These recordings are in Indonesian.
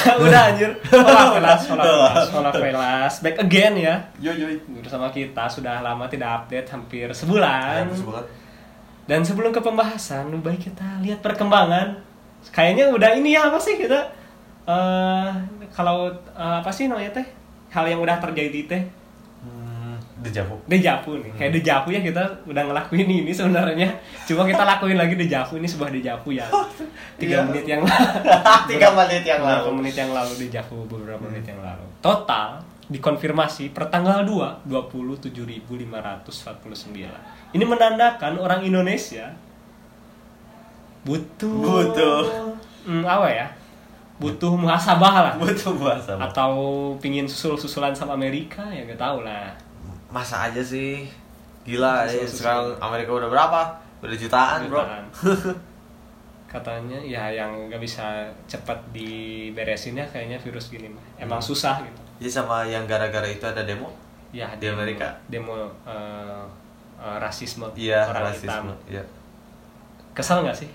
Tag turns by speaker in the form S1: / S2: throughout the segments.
S1: udah anjir. Sekolah kelas, sekolah kelas, sekolah kelas. Back again ya.
S2: Yo yo.
S1: Bersama kita sudah lama tidak update hampir sebulan.
S2: sebulan.
S1: Dan sebelum ke pembahasan, baik kita lihat perkembangan. Kayaknya udah ini ya apa sih kita eh kalau eh, apa sih namanya teh? Hal yang udah terjadi teh
S2: dejavu.
S1: dejavu nih. Kayak dejavu ya kita udah ngelakuin ini sebenarnya. Cuma kita lakuin lagi dejavu ini sebuah dejavu ya. Tiga
S2: Iya.
S1: menit yang lalu.
S2: Tiga menit yang lalu.
S1: menit yang lalu dejavu beberapa menit yang lalu. Total dikonfirmasi per tanggal 2 27.549. Ini menandakan orang Indonesia butuh
S2: Butuh.
S1: Hmm, apa ya? Butuh muhasabah lah.
S2: Butuh bahasa.
S1: Atau pingin susul-susulan sama Amerika ya gak tahu lah.
S2: Masa aja sih? Gila, ya, sekarang Amerika udah berapa? Udah jutaan, bro.
S1: Jutaan. Katanya ya yang gak bisa cepat diberesinnya kayaknya virus gini mah. Emang
S2: Hmm.
S1: susah gitu.
S2: Jadi sama yang gara-gara itu ada demo?
S1: Ya
S2: Di Amerika?
S1: demo eh, eh, rasisme
S2: Iya,
S1: orang
S2: rasisme.
S1: hitam.
S2: Iya.
S1: Kesel nggak sih?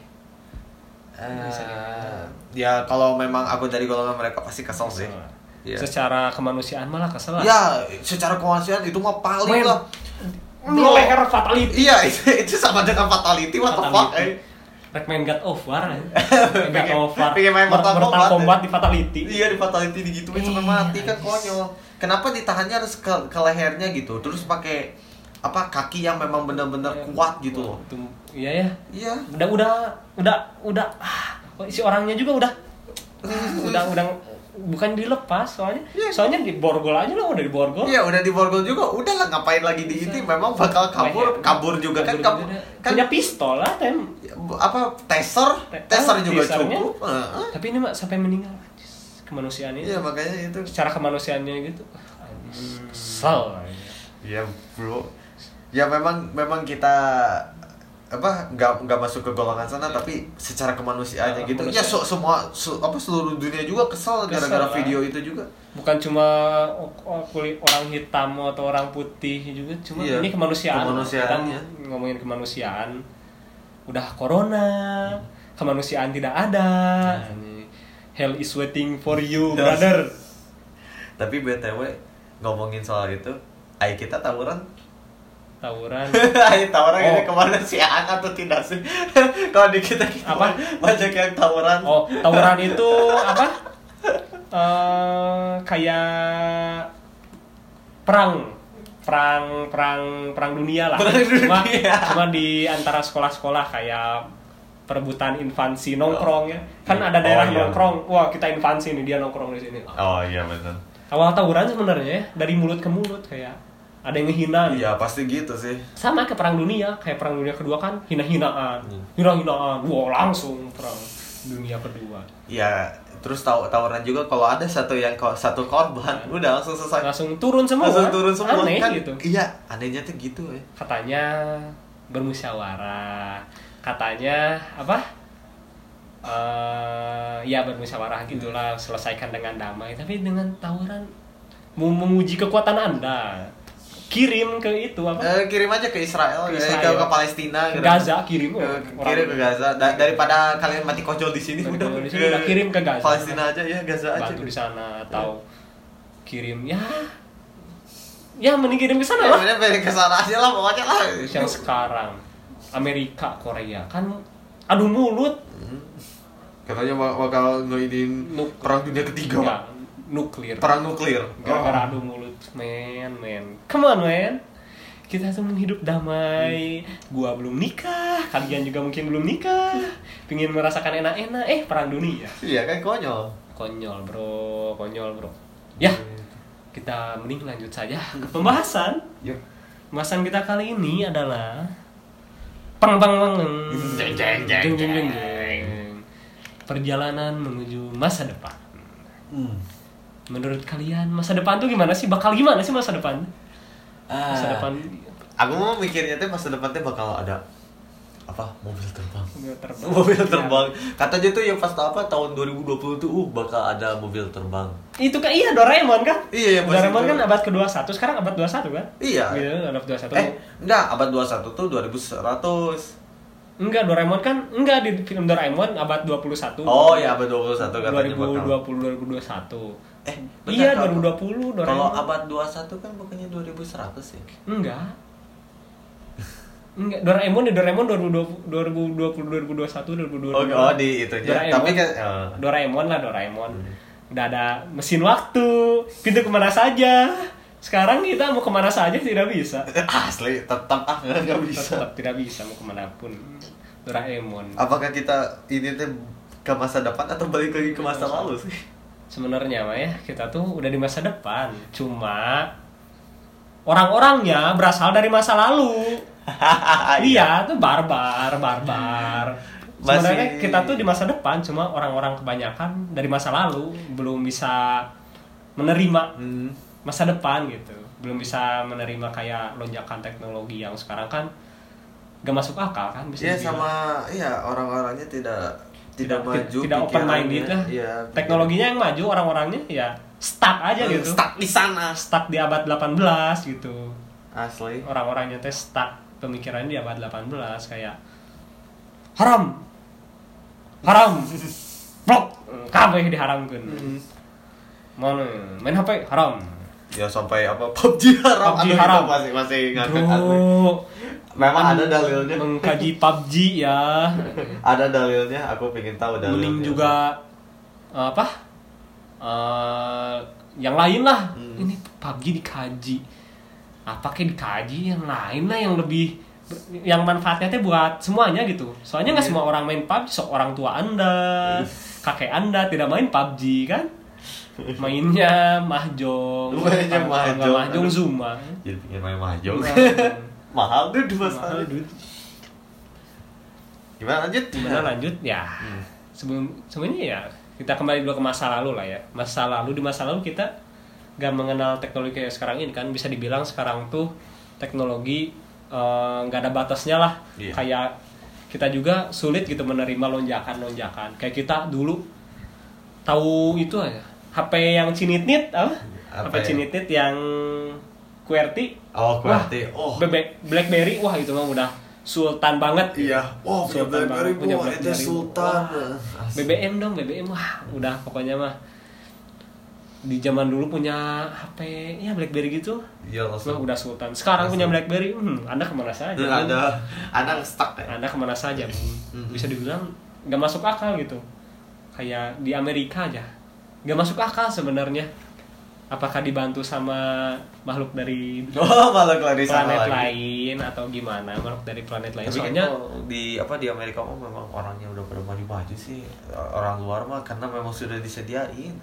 S1: Bisa dibilang.
S2: ya kalau memang aku dari golongan mereka pasti kesel sih. Iya.
S1: Secara kemanusiaan malah kesel lah.
S2: Ya, secara kemanusiaan itu mah paling
S1: Men.
S2: lah.
S1: Leher fatality.
S2: Iya, itu, itu sama dengan fatality, what the fuck, eh.
S1: Rek main God of War ya. God of War.
S2: pengen main Mortal
S1: Mortal
S2: Kombat,
S1: Kombat
S2: ya.
S1: di fatality.
S2: Iya di fatality digituin sampai
S1: Iya,
S2: mati kan konyol. Kenapa ditahannya harus ke, ke lehernya gitu? Terus pakai apa kaki yang memang benar-benar kuat gitu loh.
S1: Itu, iya ya.
S2: Iya.
S1: Udah udah udah udah ah, si orangnya juga udah udah udah bukan dilepas soalnya
S2: Iya.
S1: soalnya di borgol aja lah udah di borgol
S2: Iya udah di borgol juga. Udah lah ngapain lagi di ini? Memang bakal kabur,
S1: Leher.
S2: kabur juga kan kabur. Kan
S1: punya pistol lah tem
S2: apa taser?
S1: Te-
S2: Taser
S1: ah,
S2: juga cukup. Heeh.
S1: tapi ini mah sampai meninggal kemanusiaan ini
S2: Iya makanya itu.
S1: secara kemanusiaannya gitu kesel
S2: Iya bro. Ya memang memang kita apa nggak nggak masuk ke golongan sana tapi secara kemanusiaannya
S1: Ya,
S2: gitu ya
S1: kemanusiaan.
S2: so, semua su- apa seluruh dunia juga kesel gara-gara
S1: lah.
S2: video itu juga
S1: bukan cuma kulit orang hitam atau orang putih juga cuma
S2: Iya,
S1: ini kemanusiaan
S2: kemanusiaannya.
S1: kita ngomongin kemanusiaan udah corona kemanusiaan tidak ada hell is waiting for you
S2: Yes.
S1: brother
S2: tapi btw ngomongin soal itu ayo kita tawuran
S1: tawuran.
S2: Ayo tawuran
S1: Oh.
S2: ini kemanusiaan atau tidak sih? Kalau di kita, kita
S1: Apa?
S2: banyak yang tawuran.
S1: Oh tawuran itu apa? Eh kayak perang. Perang perang perang dunia lah.
S2: Perang
S1: cuma
S2: dunia.
S1: cuma di antara sekolah-sekolah kayak perebutan infansi nongkrong ya. Kan ada daerah
S2: Oh, iya.
S1: nongkrong. Wah kita infansi nih dia nongkrong di sini.
S2: Oh iya betul.
S1: Awal tawuran sebenarnya ya, dari mulut ke mulut kayak ada yang ngehina nih.
S2: iya pasti gitu sih.
S1: Sama ke perang dunia kayak perang dunia kedua kan hina-hinaan.
S2: Hmm.
S1: hina-hinaan. Wah langsung perang dunia kedua.
S2: Ya terus taw tawuran juga kalau ada satu yang satu korban udah langsung selesai.
S1: Langsung turun semua.
S2: Langsung turun semua.
S1: Aneh
S2: kan
S1: gitu.
S2: iya anehnya tuh gitu ya
S1: katanya bermusyawarah. Katanya apa? Eh ya bermusyawarah gitulah selesaikan dengan damai. Tapi dengan tawuran mau menguji kekuatan anda kirim ke itu apa?
S2: Eh, kirim aja ke Israel,
S1: Ke
S2: eh,
S1: Israel.
S2: ke, ke Palestina
S1: ke
S2: gitu.
S1: Gaza kirim
S2: Ke-
S1: oh,
S2: kirim ke Gaza. Da- daripada kalian mati konyol di sini
S1: Mati
S2: udah.
S1: di sini, udah kirim ke Gaza.
S2: Palestina aja ya Gaza aja.
S1: Bantu di sana atau kirim ya. Ya mending kirim ke sana
S2: ya
S1: lah.
S2: balik ke sana aja lah pokoknya lah.
S1: Yang sekarang Amerika Korea kan adu mulut.
S2: Katanya bak- bakal ngeinin
S1: Nuk-
S2: perang dunia ketiga.
S1: Ya. Nuklir.
S2: Perang nuklir.
S1: Gara-gara adu mulut. Men men. Come on men. Kita tuh menghidup damai. Gua belum nikah. Kalian juga mungkin belum nikah. Pingin merasakan enak-enak. Eh perang dunia.
S2: Iya kan? Konyol.
S1: Konyol bro. Konyol bro. Ya kita mending lanjut saja ke pembahasan.
S2: Yuk
S1: pembahasan kita kali ini adalah pang pang pang
S2: Jeng, jeng, jeng,
S1: Jeng, jeng, jeng,
S2: jeng.
S1: jeng. perjalanan menuju masa depan.
S2: Hmm.
S1: Menurut kalian masa depan tuh gimana sih? Bakal gimana sih masa depan? Masa
S2: Ah,
S1: depan.
S2: aku mau mikirnya tuh masa depan tuh bakal ada apa? Mobil terbang.
S1: Terbang.
S2: Mobil terbang. Katanya tuh yang pas apa tahun 2020 tuh uh bakal ada mobil terbang.
S1: Itu kan iya Doraemon kan?
S2: Iya, iya, pasti
S1: Doraemon kan abad ke-21 sekarang abad 21 kan?
S2: Iya.
S1: iya abad 21
S2: eh enggak abad 21 tuh 2100
S1: Enggak, Doraemon kan enggak di film Doraemon abad 21.
S2: Oh ya abad 21 katanya bakal.
S1: 2020 2021.
S2: Eh,
S1: Iya,
S2: bentar, kalau-
S1: 2020 Doraemon.
S2: Kalau abad 21 kan bukannya 2100 ya?
S1: Enggak. Enggak, Doraemon di Doraemon 2020 2020 2021 2022.
S2: Oh, oh di itunya.
S1: Doraemon.
S2: Tapi kan oh.
S1: Doraemon lah Doraemon. Udah ada mesin waktu, pintu ke mana saja. Sekarang kita mau ke mana saja tidak bisa.
S2: asli tetap ah nggak bisa.
S1: Tetap tidak bisa mau ke mana pun. Doraemon.
S2: Apakah kita ini tuh ke masa depan atau balik lagi ke masa lalu sih?
S1: Sebenarnya mah ya kita tuh udah di masa depan. Cuma orang-orangnya berasal dari masa lalu. Dia tuh barbar, barbar. Sebenarnya
S2: Masih-
S1: kita tuh di masa depan, cuma orang-orang kebanyakan dari masa lalu belum bisa menerima
S2: Hmm.
S1: masa depan gitu. Belum bisa menerima kayak lonjakan teknologi yang sekarang kan gak masuk akal kan bisa
S2: Iya
S1: dibilang.
S2: sama iya orang-orangnya tidak tidak, maju
S1: tidak open minded lah.
S2: Iya.
S1: Teknologinya yang maju, orang-orangnya ya stuck aja gitu.
S2: Stuck di sana.
S1: Stuck di abad 18 gitu.
S2: Asli.
S1: Orang-orangnya teh stuck pemikirannya di abad 18 kayak haram. Haram. Blok. Kabeh diharamkeun.
S2: Hmm.
S1: Mana main HP haram.
S2: Ya sampai apa PUBG haram.
S1: PUBG
S2: Aduh,
S1: haram.
S2: itu masih masih.
S1: Bro,
S2: Memang ada dalilnya.
S1: Mengkaji PUBG ya.
S2: Ada dalilnya, aku pengen tahu dalilnya.
S1: Mending juga eh, apa? eh yang lain lah.
S2: Hmm.
S1: Ini PUBG dikaji. Apa kayak dikaji yang lain lah yang lebih yang manfaatnya teh buat semuanya gitu. Soalnya nggak
S2: Iya.
S1: semua orang main PUBG, so orang tua Anda, kakek Anda tidak main PUBG kan? Mainnya mahjong.
S2: Mainnya mahjong.
S1: mahjong Zuma.
S2: Jadi pengen main mahjong.
S1: Mahjong.
S2: Mahal tuh dua
S1: Mahal, duit.
S2: Gimana lanjut?
S1: Gimana lanjut ya?
S2: Hmm.
S1: Sebelum sebenarnya ya kita kembali dulu ke masa lalu lah ya. Masa lalu di masa lalu kita gak mengenal teknologi kayak sekarang ini kan bisa dibilang sekarang tuh teknologi eh, nggak ada batasnya lah.
S2: Iya.
S1: Kayak kita juga sulit gitu menerima lonjakan-lonjakan. Kayak kita dulu tahu itu aja HP yang cinitnit apa?
S2: Apa
S1: HP
S2: ya?
S1: cinitnit yang QWERTY.
S2: Oh,
S1: Wah,
S2: QWERTY. Oh.
S1: Bebe- BlackBerry wah itu mah udah sultan banget.
S2: Iya. Wow, punya
S1: Sultan
S2: BlackBerry,
S1: banget, punya
S2: wah, itu
S1: BlackBerry.
S2: sultan.
S1: Wah, BBM dong, BBM wah udah pokoknya mah di zaman dulu punya HP ya BlackBerry gitu,
S2: Iya,
S1: wah
S2: langsung.
S1: udah sultan. Sekarang
S2: Langsung.
S1: punya BlackBerry, hmm, anda ke mana saja?
S2: Dan ada anak stuck ya.
S1: Anda ke mana saja?
S2: Mhm.
S1: Bisa dibilang nggak masuk akal gitu. Kayak di Amerika aja, nggak masuk akal sebenarnya. Apakah dibantu sama makhluk dari
S2: Oh, di sana
S1: planet
S2: lagi.
S1: lain atau gimana? Makhluk dari planet lain.
S2: Tapi
S1: Soalnya
S2: di apa di Amerika mah memang orangnya udah pada maju-maju sih. Orang luar mah karena memang sudah disediain.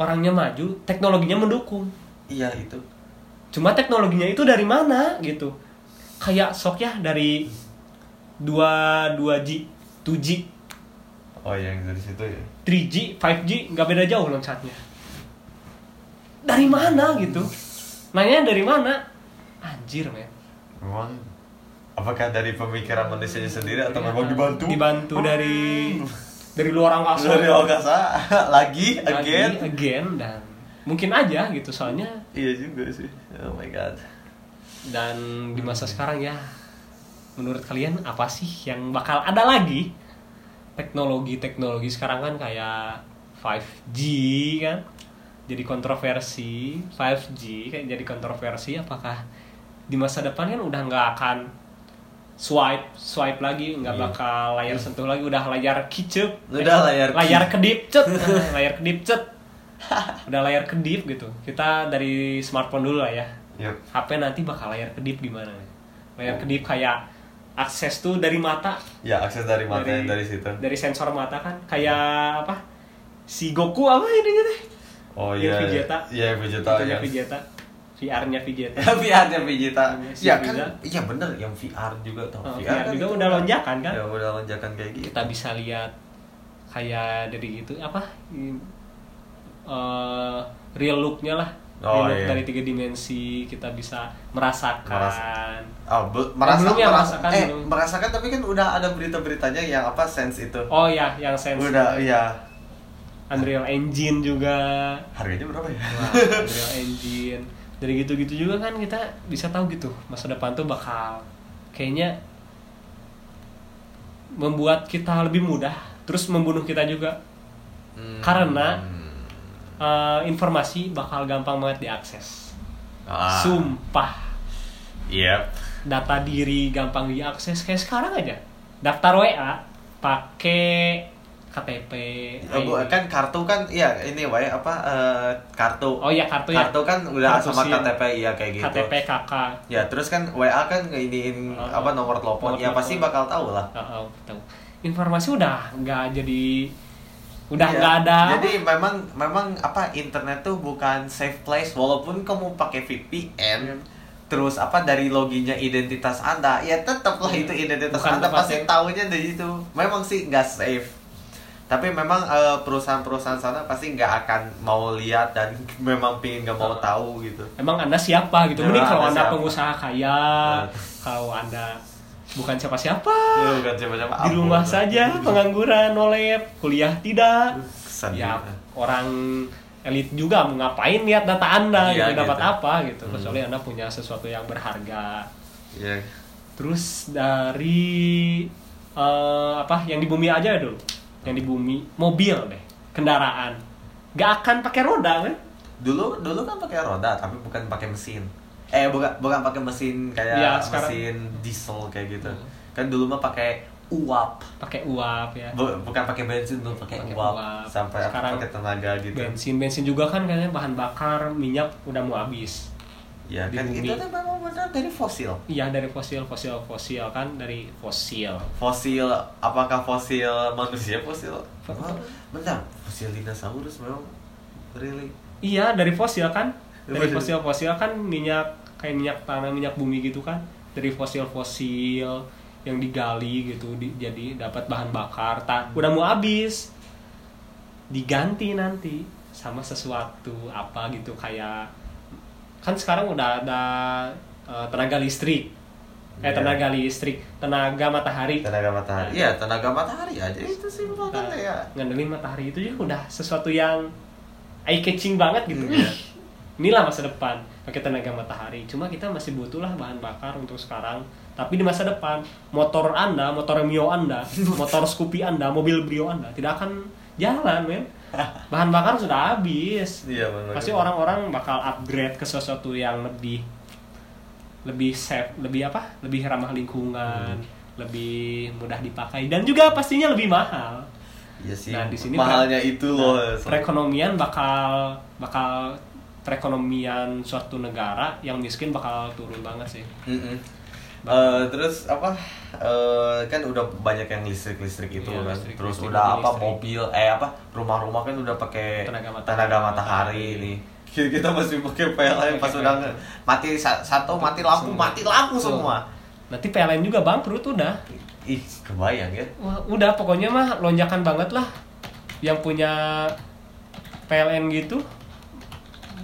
S1: orangnya maju, teknologinya mendukung.
S2: Iya itu.
S1: Cuma teknologinya itu dari mana gitu? Kayak sok ya dari 2 2G, 2G,
S2: Oh yang dari situ ya.
S1: 3G, 5G nggak beda jauh loncatnya. Dari mana gitu? Nanya dari mana? Anjir, men.
S2: Memang apakah dari pemikiran manusianya sendiri atau memang dibantu?
S1: Dibantu dari dari luar angkasa.
S2: Dari angkasa lagi
S1: Lagi,
S2: again.
S1: again dan mungkin aja gitu soalnya
S2: Iya juga sih. Oh my god.
S1: dan di masa sekarang ya menurut kalian apa sih yang bakal ada lagi teknologi-teknologi sekarang kan kayak 5G kan jadi kontroversi 5G kayak jadi kontroversi apakah di masa depan kan udah nggak akan swipe swipe lagi nggak
S2: Iya.
S1: bakal layar sentuh lagi udah layar kicep
S2: Udah layar
S1: layar
S2: ki-
S1: kedip cet layar kedip cet udah layar kedip gitu kita dari smartphone dulu lah ya
S2: Yuk.
S1: HP nanti bakal layar kedip gimana? Layar kedip kayak akses tuh dari mata,
S2: Ya akses dari mata yang dari situ.
S1: dari sensor mata kan, kayak apa? Si Goku apa ini teh?
S2: Oh iya.
S1: Vegeta.
S2: Iya Vegeta
S1: Itunya
S2: ya.
S1: Vegeta, VR-nya Vegeta.
S2: VR-nya Vegeta.
S1: Si
S2: Ya kan,
S1: Vegeta.
S2: iya bener yang VR juga tau.
S1: Oh, VR
S2: kan
S1: juga
S2: itu
S1: udah lonjakan kan?
S2: Ya udah lonjakan kayak gitu.
S1: Kita bisa lihat kayak dari gitu apa? eh real look-nya lah.
S2: Oh,
S1: real look
S2: iya.
S1: dari tiga dimensi kita bisa merasakan.
S2: Merasa- Oh, be- merasa,
S1: belum ya,
S2: merasa-
S1: merasakan,
S2: eh,
S1: belum.
S2: merasakan tapi kan udah ada berita-beritanya yang apa sense itu.
S1: Oh ya, yang sense
S2: Udah, iya.
S1: Unreal Engine juga.
S2: Harganya berapa ya?
S1: Wah, Unreal Engine. Dari gitu-gitu juga kan kita bisa tahu gitu masa depan tuh bakal kayaknya membuat kita lebih mudah terus membunuh kita juga
S2: Hmm.
S1: Karena- Eh, informasi bakal gampang banget diakses
S2: ah,
S1: sumpah
S2: Yep.
S1: data diri gampang diakses kayak sekarang aja daftar WA pakai KTP
S2: Oh, kan kartu kan iya ini wae apa eh, kartu.
S1: Oh iya, kartu ya.
S2: Kartu kan udah
S1: Kartu
S2: sama
S1: SIM.
S2: KTP iya kayak gitu.
S1: KTP KK
S2: Ya, terus kan WA kan ngeiniin
S1: Oh,
S2: apa nomor telepon. Ya pasti bakal tahu lah.
S1: Oh, oh, tahu. informasi udah nggak jadi udah
S2: Iya.
S1: nggak ada
S2: Jadi memang memang apa internet tuh bukan safe place walaupun kamu pakai VPN
S1: Iya.
S2: terus apa dari loginnya identitas Anda, ya tetaplah
S1: Iya.
S2: itu identitas
S1: Bukan
S2: Anda pasti tahunya dari situ. Memang sih nggak safe. Tapi memang eh, perusahaan-perusahaan sana pasti nggak akan mau lihat dan memang pingin nggak mau tahu gitu.
S1: emang anda siapa gitu
S2: Ya,
S1: mending kalau
S2: Anda
S1: anda pengusaha kaya kalau anda bukan siapa-siapa
S2: Ya, bukan siapa-siapa.
S1: di rumah
S2: Ampun.
S1: saja pengangguran nolep kuliah tidak
S2: Sedih.
S1: ya orang elit juga mau ngapain lihat data anda
S2: Iya,
S1: gitu dapat
S2: gitu.
S1: apa gitu
S2: Hmm.
S1: kecuali anda punya sesuatu yang berharga
S2: Ya.
S1: terus dari eh, apa yang di bumi aja dulu yang di bumi mobil deh kendaraan gak akan pakai roda kan
S2: Dulu dulu kan pakai roda tapi bukan pakai mesin. Eh bukan bukan pakai mesin kayak
S1: Iya, sekarang-
S2: mesin diesel kayak gitu.
S1: Hmm.
S2: Kan dulu mah pakai uap.
S1: pakai uap ya
S2: Bu- bukan pakai bensin tuh pakai uap.
S1: uap.
S2: sampai
S1: Sekarang
S2: pakai tenaga gitu.
S1: bensin bensin juga kan kayaknya bahan bakar minyak udah mau habis
S2: Ya
S1: di
S2: kan
S1: bumi.
S2: itu tuh memang benar dari fosil.
S1: iya dari fosil fosil fosil kan dari fosil
S2: Fosil apakah fosil manusia fosil?
S1: Fo-
S2: Oh, bentar, fosil dinosaurus memang really
S1: iya dari fosil kan dari
S2: Fosil.
S1: fosil fosil kan minyak kayak minyak tanah minyak bumi gitu kan dari fosil fosil yang digali gitu di- jadi dapat bahan bakar tak udah mau habis diganti nanti sama sesuatu apa gitu kayak kan sekarang udah ada eh, tenaga listrik eh
S2: Iya.
S1: tenaga listrik tenaga matahari
S2: tenaga matahari. Iya, tenaga matahari aja itu simpel kan
S1: Nah,
S2: ya.
S1: ngandelin matahari itu juga udah sesuatu yang eye catching banget gitu. Ih, inilah masa depan pakai tenaga matahari cuma kita masih butuh lah bahan bakar untuk sekarang tapi di masa depan motor anda motor mio anda motor Scoopy anda mobil brio anda tidak akan jalan men bahan bakar sudah habis
S2: Iya,
S1: pasti orang-orang bakal upgrade ke sesuatu yang lebih lebih safe lebih apa lebih ramah lingkungan lebih mudah dipakai dan juga pastinya lebih mahal
S2: Iya sih.
S1: Nah, di sini
S2: mahalnya itu loh.
S1: Nah, perekonomian bakal bakal perekonomian suatu negara yang miskin bakal turun banget sih
S2: Mm-mm. Eh, terus apa? Eh, kan udah banyak yang listrik listrik itu
S1: Iya,
S2: kan.
S1: listrik,
S2: terus
S1: listrik,
S2: udah
S1: mobil
S2: apa
S1: listrik.
S2: mobil eh apa rumah-rumah kan udah pakai
S1: Tenaga matahari.
S2: tenaga matahari ini. Kita, kita masih pakai PLN pas udah mati sa- satu mati lampu
S1: Semua.
S2: mati lampu semua.
S1: Nanti PLN juga bangkrut udah.
S2: Ih kebayang ya.
S1: Wah, udah pokoknya mah lonjakan banget lah. Yang punya PLN gitu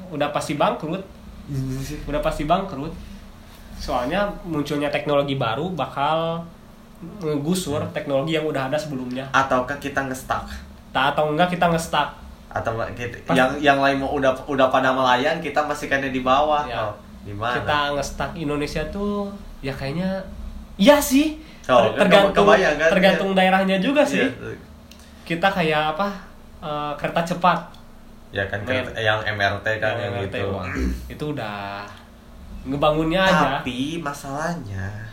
S1: udah pasti bangkrut. Udah pasti bangkrut soalnya munculnya teknologi baru bakal ngegusur teknologi yang udah ada sebelumnya.
S2: Ataukah kita ngestak
S1: tak atau enggak kita ngestak
S2: atau kita,
S1: Pas-
S2: yang yang lain mau udah udah pada melayang kita masih kayaknya di bawah.
S1: Ya.
S2: oh, di mana
S1: kita ngestak Indonesia tuh ya kayaknya iya sih.
S2: Oh,
S1: Ter- tergantung
S2: kebayang kan?
S1: tergantung daerahnya juga sih.
S2: Iya.
S1: kita kayak apa eh, kereta cepat.
S2: Ya kan kereta- yang MRT kan yang,
S1: MRT,
S2: gitu.
S1: wah, itu udah ngebangunnya aja
S2: Tapi masalahnya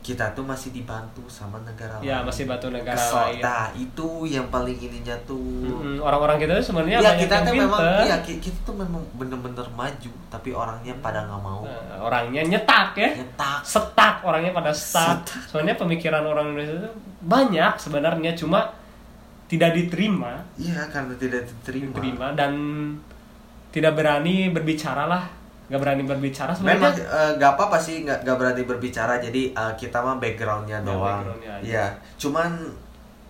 S2: kita tuh masih dibantu sama negara
S1: ya
S2: lain.
S1: masih batu negara
S2: Kesel.
S1: lain
S2: Nah, itu yang paling ininya tuh.
S1: Orang-orang kita tuh sebenarnya
S2: Ya,
S1: banyak
S2: kita
S1: yang
S2: tuh memang
S1: pinter.
S2: ya ki- kita tuh memang bener-bener maju, tapi orangnya pada nggak mau.
S1: Nah, orangnya nyetak ya
S2: Nyetak.
S1: setak orangnya pada stuck
S2: Setak.
S1: soalnya pemikiran orang Indonesia itu banyak sebenarnya cuma tidak diterima
S2: Iya, karena tidak diterima.
S1: diterima dan tidak berani berbicara lah nggak berani berbicara
S2: Memang
S1: sebenarnya
S2: eh, nggak apa-apa sih nggak nggak berani berbicara jadi eh, kita mah backgroundnya
S1: Ya,
S2: doang.
S1: aja.
S2: Iya, cuman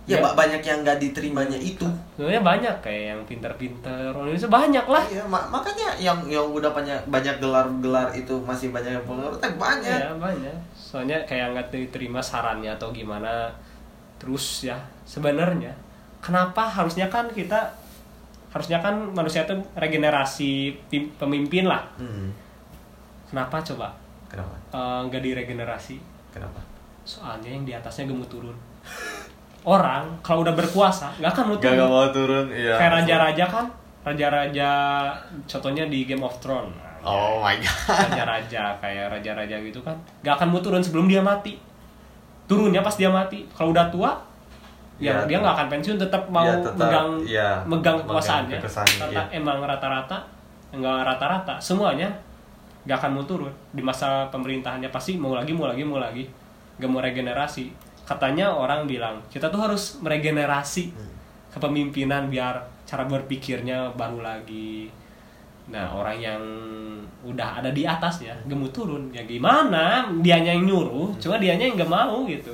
S2: ya,
S1: Ya.
S2: ba- banyak yang nggak diterimanya itu.
S1: sebenarnya banyak kayak yang pinter-pinter orang Indonesia banyak lah
S2: Iya, ma- makanya yang yang udah banyak banyak gelar-gelar itu masih banyak yang follower teh banyak.
S1: ya banyak soalnya kayak nggak diterima sarannya atau gimana terus ya sebenarnya kenapa harusnya kan kita harusnya kan manusia itu regenerasi pemimpin lah
S2: Hmm.
S1: kenapa coba
S2: Kenapa?
S1: Eh, nggak diregenerasi
S2: Kenapa?
S1: soalnya yang di atasnya gemuk turun orang kalau udah berkuasa nggak akan mau
S2: Gak,
S1: turun
S2: gak mau turun, iya.
S1: kayak raja-raja kan raja-raja contohnya di Game of Thrones
S2: Oh my god.
S1: raja-raja kayak raja-raja gitu kan nggak akan mau turun sebelum dia mati turunnya pas dia mati kalau udah tua ya,
S2: Ya,
S1: dia nggak akan pensiun tetap mau
S2: Ya, tetap,
S1: megang
S2: ya,
S1: megang kekuasaannya
S2: kekuasaannya,
S1: Rata,
S2: iya.
S1: emang rata-rata enggak rata-rata. Semuanya nggak akan mau turun di masa pemerintahannya. Pasti mau lagi mau lagi mau lagi. Nggak mau regenerasi. Katanya orang bilang kita tuh harus meregenerasi
S2: Hmm.
S1: kepemimpinan biar cara berpikirnya baru lagi. Nah orang yang udah ada di atasnya nggak mau turun. Ya gimana? Dianya yang nyuruh cuma dianya yang nggak mau gitu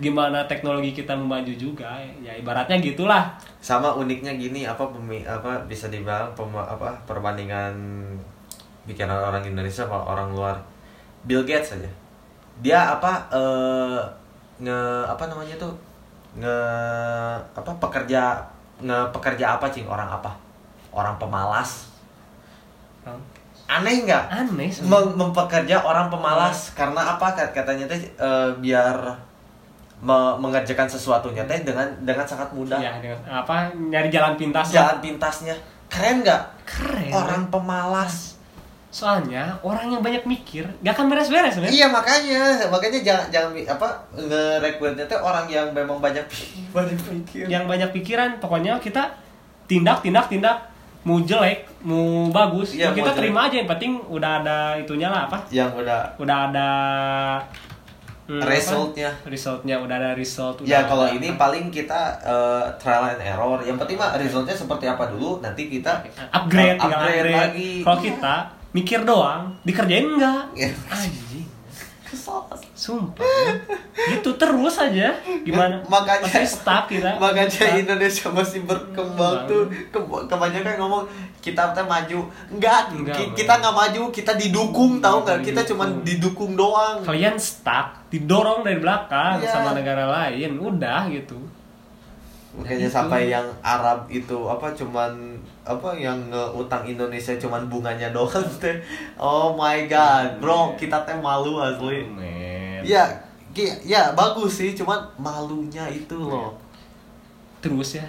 S1: gimana teknologi kita maju juga ya ibaratnya gitulah
S2: Sama uniknya gini, apa pemi, apa bisa dibilang pema- apa perbandingan bikinan orang Indonesia sama orang luar. Bill Gates aja. Dia apa eh nge apa namanya tuh? nge apa pekerja nge pekerja apa cing orang apa? Orang pemalas. Aneh nggak?
S1: aneh.
S2: Mem- mempekerja orang pemalas karena apa Kat- katanya teh eh, biar me- mengerjakan sesuatunya teh dengan dengan sangat mudah.
S1: Ya dengan apa nyari jalan pintas
S2: jalan pintasnya. Keren nggak?
S1: Keren.
S2: Orang pemalas.
S1: Soalnya orang yang banyak mikir gak akan beres-beres
S2: iya makanya. Makanya jangan jangan apa nge-rekrutnya teh orang yang memang banyak banyak pikir
S1: yang banyak pikiran pokoknya kita tindak tindak tindak. Mau jelek mau bagus
S2: Iya,
S1: ya kita
S2: mau jelek.
S1: terima aja. Yang penting udah ada itunya lah apa?
S2: Yang udah
S1: udah ada hmm, apa?
S2: Resultnya.
S1: resultnya udah ada result
S2: ya
S1: udah
S2: kalau
S1: ada
S2: ini
S1: apa.
S2: paling kita eh, trial and error yang penting mah resultnya seperti apa dulu nanti kita
S1: upgrade,
S2: uh,
S1: tinggal upgrade.
S2: lagi
S1: kalau kita mikir doang dikerjain enggak
S2: Ya.
S1: anjing
S2: kesel
S1: sumpah men. gitu terus aja gimana
S2: makanya
S1: Masih stuck kita
S2: makanya
S1: Stuck.
S2: Indonesia masih berkembang
S1: Kembang.
S2: tuh Ke- kebanyakan ngomong kita teh maju enggak,
S1: Enggak,
S2: ki-
S1: men.
S2: kita nggak maju kita didukung tahu nggak kita cuma didukung doang
S1: kalian stuck didorong dari belakang
S2: Iya.
S1: sama negara lain udah gitu
S2: makanya
S1: itu.
S2: sampai yang Arab itu apa cuman apa yang utang Indonesia cuman bunganya doang teh. Oh my god bro kita teh malu asli.
S1: Men.
S2: ya ya bagus sih cuman malunya itu loh.
S1: Terus ya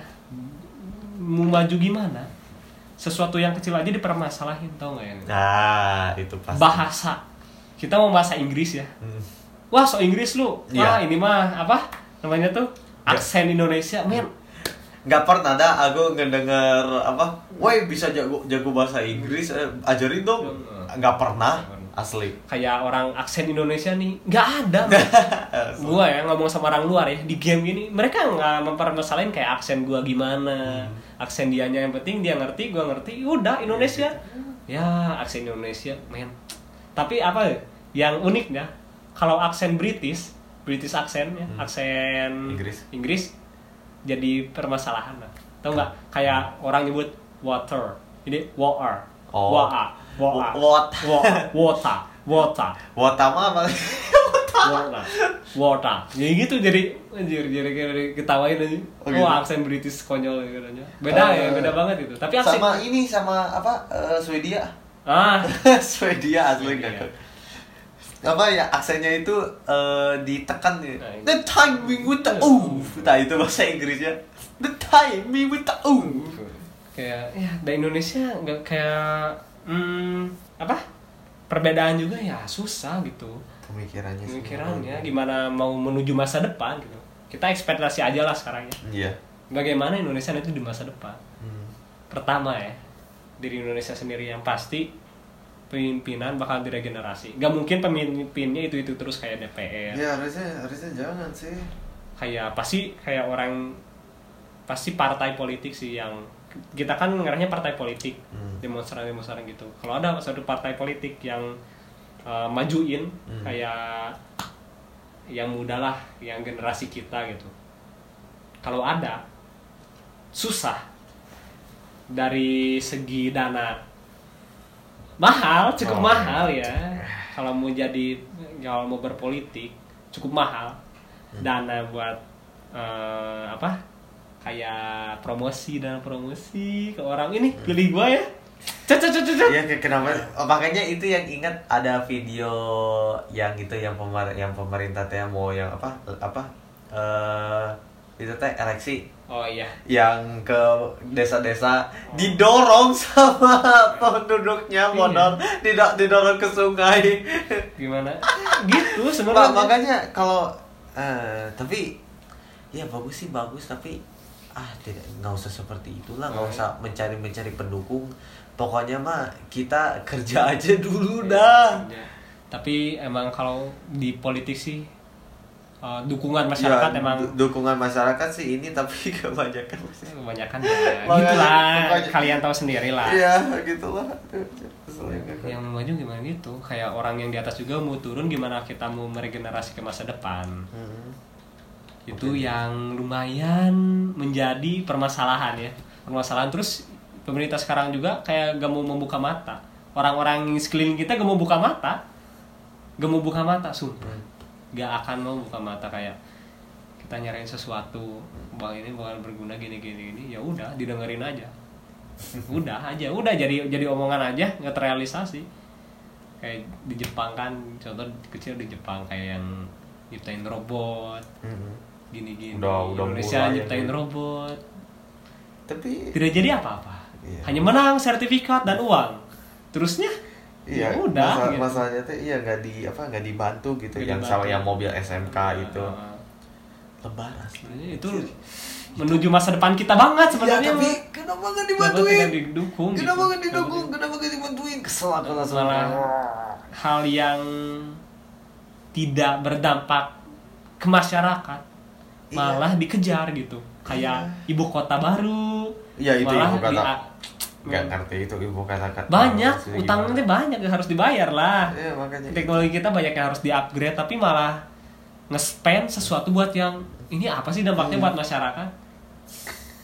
S1: mau maju gimana? Sesuatu yang kecil aja dipermasalahin tau nggak ya?
S2: Nah itu pasti.
S1: Bahasa. Kita mau bahasa Inggris ya.
S2: Hmm.
S1: wah so Inggris lu. Wah
S2: Iya.
S1: ini mah apa namanya tuh? Aksen Indonesia men
S2: nggak pernah ada aku ngedenger apa woi bisa jago jago bahasa Inggris eh, ajarin dong. Nggak pernah asli.
S1: Kayak orang aksen Indonesia nih nggak ada gua ya ngomong sama orang luar ya di game ini mereka nggak mempermasalahin kayak aksen gua gimana. Aksen dianya yang penting dia ngerti gua ngerti udah Indonesia. Ya aksen Indonesia men. Tapi apa ya, yang uniknya kalau aksen British British aksen ya aksen
S2: Inggris.
S1: Inggris jadi permasalahan lah. Tau nggak? Kayak orang nyebut water. Ini water.
S2: Oh.
S1: water water
S2: What?
S1: water water
S2: Wotama apa?
S1: water water ya gitu jadi anjir jadi ketawain aja.
S2: Oh, gitu.
S1: aksen British konyol katanya. Beda ya
S2: Eh,
S1: beda banget itu. Tapi aksen
S2: sama ini sama apa? Eh, Swedia.
S1: Ah.
S2: Swedia asli
S1: Swedia.
S2: Apa ya aksennya itu eh, ditekan ya.
S1: Nah, ini.
S2: The timing with the oof. Nah itu bahasa Inggrisnya. The timing with the oof.
S1: kayak ya dari Indonesia nggak kayak hmm, apa perbedaan juga ya susah gitu
S2: Pemikirannya.
S1: pemikirannya gimana mau menuju masa depan gitu kita ekspektasi aja lah sekarang ya
S2: Iya.
S1: bagaimana Indonesia itu di masa depan
S2: Hmm.
S1: pertama ya diri Indonesia sendiri yang pasti pemimpinan bakal diregenerasi gak mungkin pemimpinnya itu itu terus kayak DPR
S2: Ya harusnya harusnya jangan sih.
S1: kayak pasti kayak orang pasti partai politik sih yang kita kan ngarahnya partai politik
S2: Hmm.
S1: demonstran demonstran gitu kalau ada satu partai politik yang uh, majuin
S2: Hmm.
S1: kayak yang muda lah yang generasi kita gitu kalau ada susah dari segi dana mahal cukup
S2: Oh.
S1: mahal ya kalau mau jadi kalau mau berpolitik cukup mahal
S2: Hmm.
S1: dana buat eh, apa kayak promosi dan promosi ke orang ini pilih gua ya cet cet cet cet, cet.
S2: Iya kayak kenapa? Oh, makanya itu yang ingat ada video yang itu yang pemer yang pemerintah teh mau yang apa apa eh itu teh eleksi.
S1: Oh iya.
S2: Yang ke desa-desa didorong sama penduduknya
S1: Iya.
S2: modal tidak didorong ke sungai.
S1: Gimana? Gitu sebenarnya.
S2: Makanya kalau eh, tapi ya bagus sih bagus tapi ah tidak nggak usah seperti itulah nggak usah mencari mencari pendukung. Pokoknya mah kita kerja aja dulu dah.
S1: Ya. tapi emang kalau di politik sih eh, dukungan masyarakat
S2: Ya,
S1: emang.
S2: du- dukungan masyarakat sih ini tapi kebanyakan masih
S1: kebanyakan ya. Gitulah
S2: makanya-
S1: kalian tahu sendiri lah.
S2: Iya gitulah.
S1: Yang maju gimana gitu kayak orang yang di atas juga mau turun gimana kita mau meregenerasi ke masa depan?
S2: Hmm.
S1: itu yang lumayan menjadi permasalahan ya. Permasalahan. Terus pemerintah sekarang juga kayak gak mau membuka mata. Orang-orang sekeliling kita gak mau buka mata. Gak mau buka mata sumpah.
S2: Hmm.
S1: Gak akan mau buka mata kayak kita nyariin sesuatu bang ini bakal berguna gini gini gini. Ya udah didengerin aja. Udah aja udah jadi jadi omongan aja nggak terrealisasi. Kayak di Jepang kan contoh kecil di Jepang kayak yang nyiptain robot
S2: Hmm.
S1: gini-gini.
S2: Udah- udah
S1: Indonesia
S2: mulai
S1: nyiptain
S2: ini.
S1: robot.
S2: Tapi
S1: tidak jadi apa-apa.
S2: Iya.
S1: hanya menang sertifikat dan uang. Terusnya
S2: Iya,
S1: ya udah
S2: masa-
S1: gitu.
S2: masalahnya tuh iya nggak di apa nggak dibantu gitu
S1: Nggak
S2: yang
S1: dibantu.
S2: sama yang mobil SMK itu
S1: Nah,
S2: lebaran sih.
S1: sebenarnya itu menuju masa depan kita banget sebenarnya
S2: Iya, tapi kenapa nggak
S1: Kenapa
S2: dibantuin?
S1: tidak didukung
S2: Kenapa
S1: gitu?
S2: nggak didukung? Kenapa nggak dibantuin? Kesel aku.
S1: Malah hal yang tidak berdampak ke masyarakat
S2: Iya.
S1: malah dikejar gitu kayak ibu kota baru
S2: Iya, itu
S1: malah
S2: ibu kota.
S1: di-
S2: Nggak ngerti itu ibu kata kata.
S1: banyak utangnya
S2: gimana.
S1: banyak yang harus dibayar lah
S2: Iya makanya.
S1: teknologi kita banyak yang harus di-upgrade tapi malah nge-spend sesuatu buat yang ini apa sih dampaknya
S2: Hmm.
S1: buat masyarakat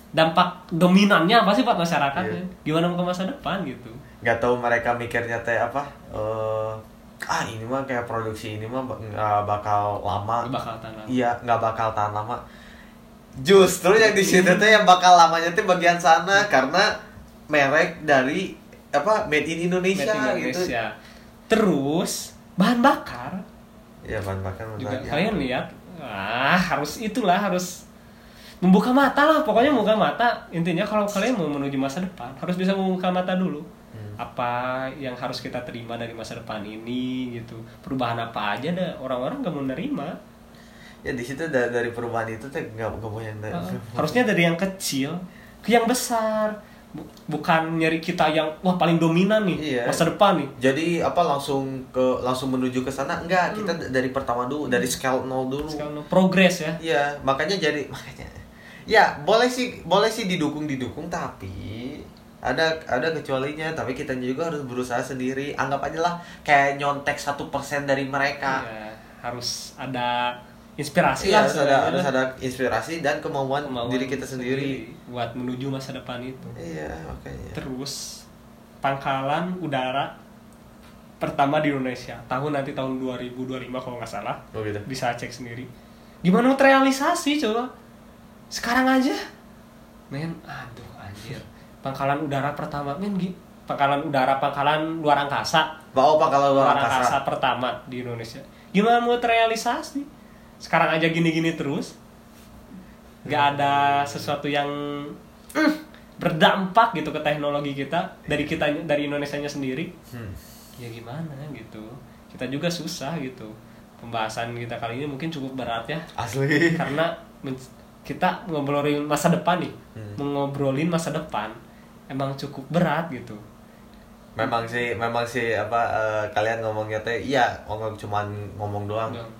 S1: dampak dominannya apa sih buat masyarakat ya? gimana mau ke masa depan gitu
S2: Nggak tahu mereka mikirnya teh apa? Eh, ah ini mah kayak produksi ini mah nggak bakal lama.
S1: bakal tanam
S2: Iya, nggak bakal tahan lama. Justru yang di situ tuh yang bakal lamanya tuh bagian sana karena merek dari apa made in Indonesia,
S1: Made in
S2: gitu.
S1: Indonesia. terus bahan bakar
S2: Iya, bahan bakar
S1: juga
S2: bagian.
S1: kalian lihat ah harus itulah harus membuka mata lah pokoknya membuka mata intinya kalau kalian mau menuju masa depan harus bisa membuka mata dulu
S2: Hmm.
S1: apa yang harus kita terima dari masa depan ini gitu perubahan apa aja dah orang-orang gak mau nerima
S2: Ya di situ da- dari perubahan itu tuh nggak nggak mau yang
S1: Uh, harusnya dari yang kecil ke yang besar bukan nyari kita yang wah paling dominan nih
S2: Iya.
S1: masa depan nih
S2: Jadi apa langsung ke langsung menuju ke sana? Enggak, kita
S1: Hmm.
S2: d- dari pertama dulu, dari scale nol dulu.
S1: Sekarang progres ya
S2: Iya, makanya jadi makanya. Ya, boleh sih boleh sih didukung didukung tapi ada ada kecualinya tapi kita juga harus berusaha sendiri anggap aja lah kayak nyontek satu persen dari mereka
S1: Iya, harus ada inspirasi
S2: Iya,
S1: lah
S2: harus ada harus ada inspirasi dan kemauan,
S1: Kemauan
S2: diri kita sendiri.
S1: buat menuju masa depan itu.
S2: Iya, makanya.
S1: terus pangkalan udara pertama di Indonesia tahun nanti tahun 2025 kalau nggak salah.
S2: Oh gitu.
S1: bisa cek sendiri. Gimana mau terrealisasi coba? Sekarang aja. Men aduh anjir. Pangkalan udara pertama. Men gi pangkalan udara pangkalan luar angkasa.
S2: Oh, Pak kalau luar
S1: luar angkasa.
S2: angkasa.
S1: pertama di Indonesia. Gimana mau terrealisasi sekarang aja gini-gini terus nggak ada sesuatu yang mm, berdampak gitu ke teknologi kita dari kita dari Indonesia nya sendiri
S2: Hmm.
S1: ya gimana gitu kita juga susah gitu pembahasan kita kali ini mungkin cukup berat ya
S2: Asli.
S1: karena kita ngobrolin masa depan nih
S2: Hmm.
S1: mengobrolin masa depan emang cukup berat gitu
S2: Memang sih, memang sih apa eh, kalian ngomongnya teh iya, ngomong cuman ngomong doang.
S1: Doang.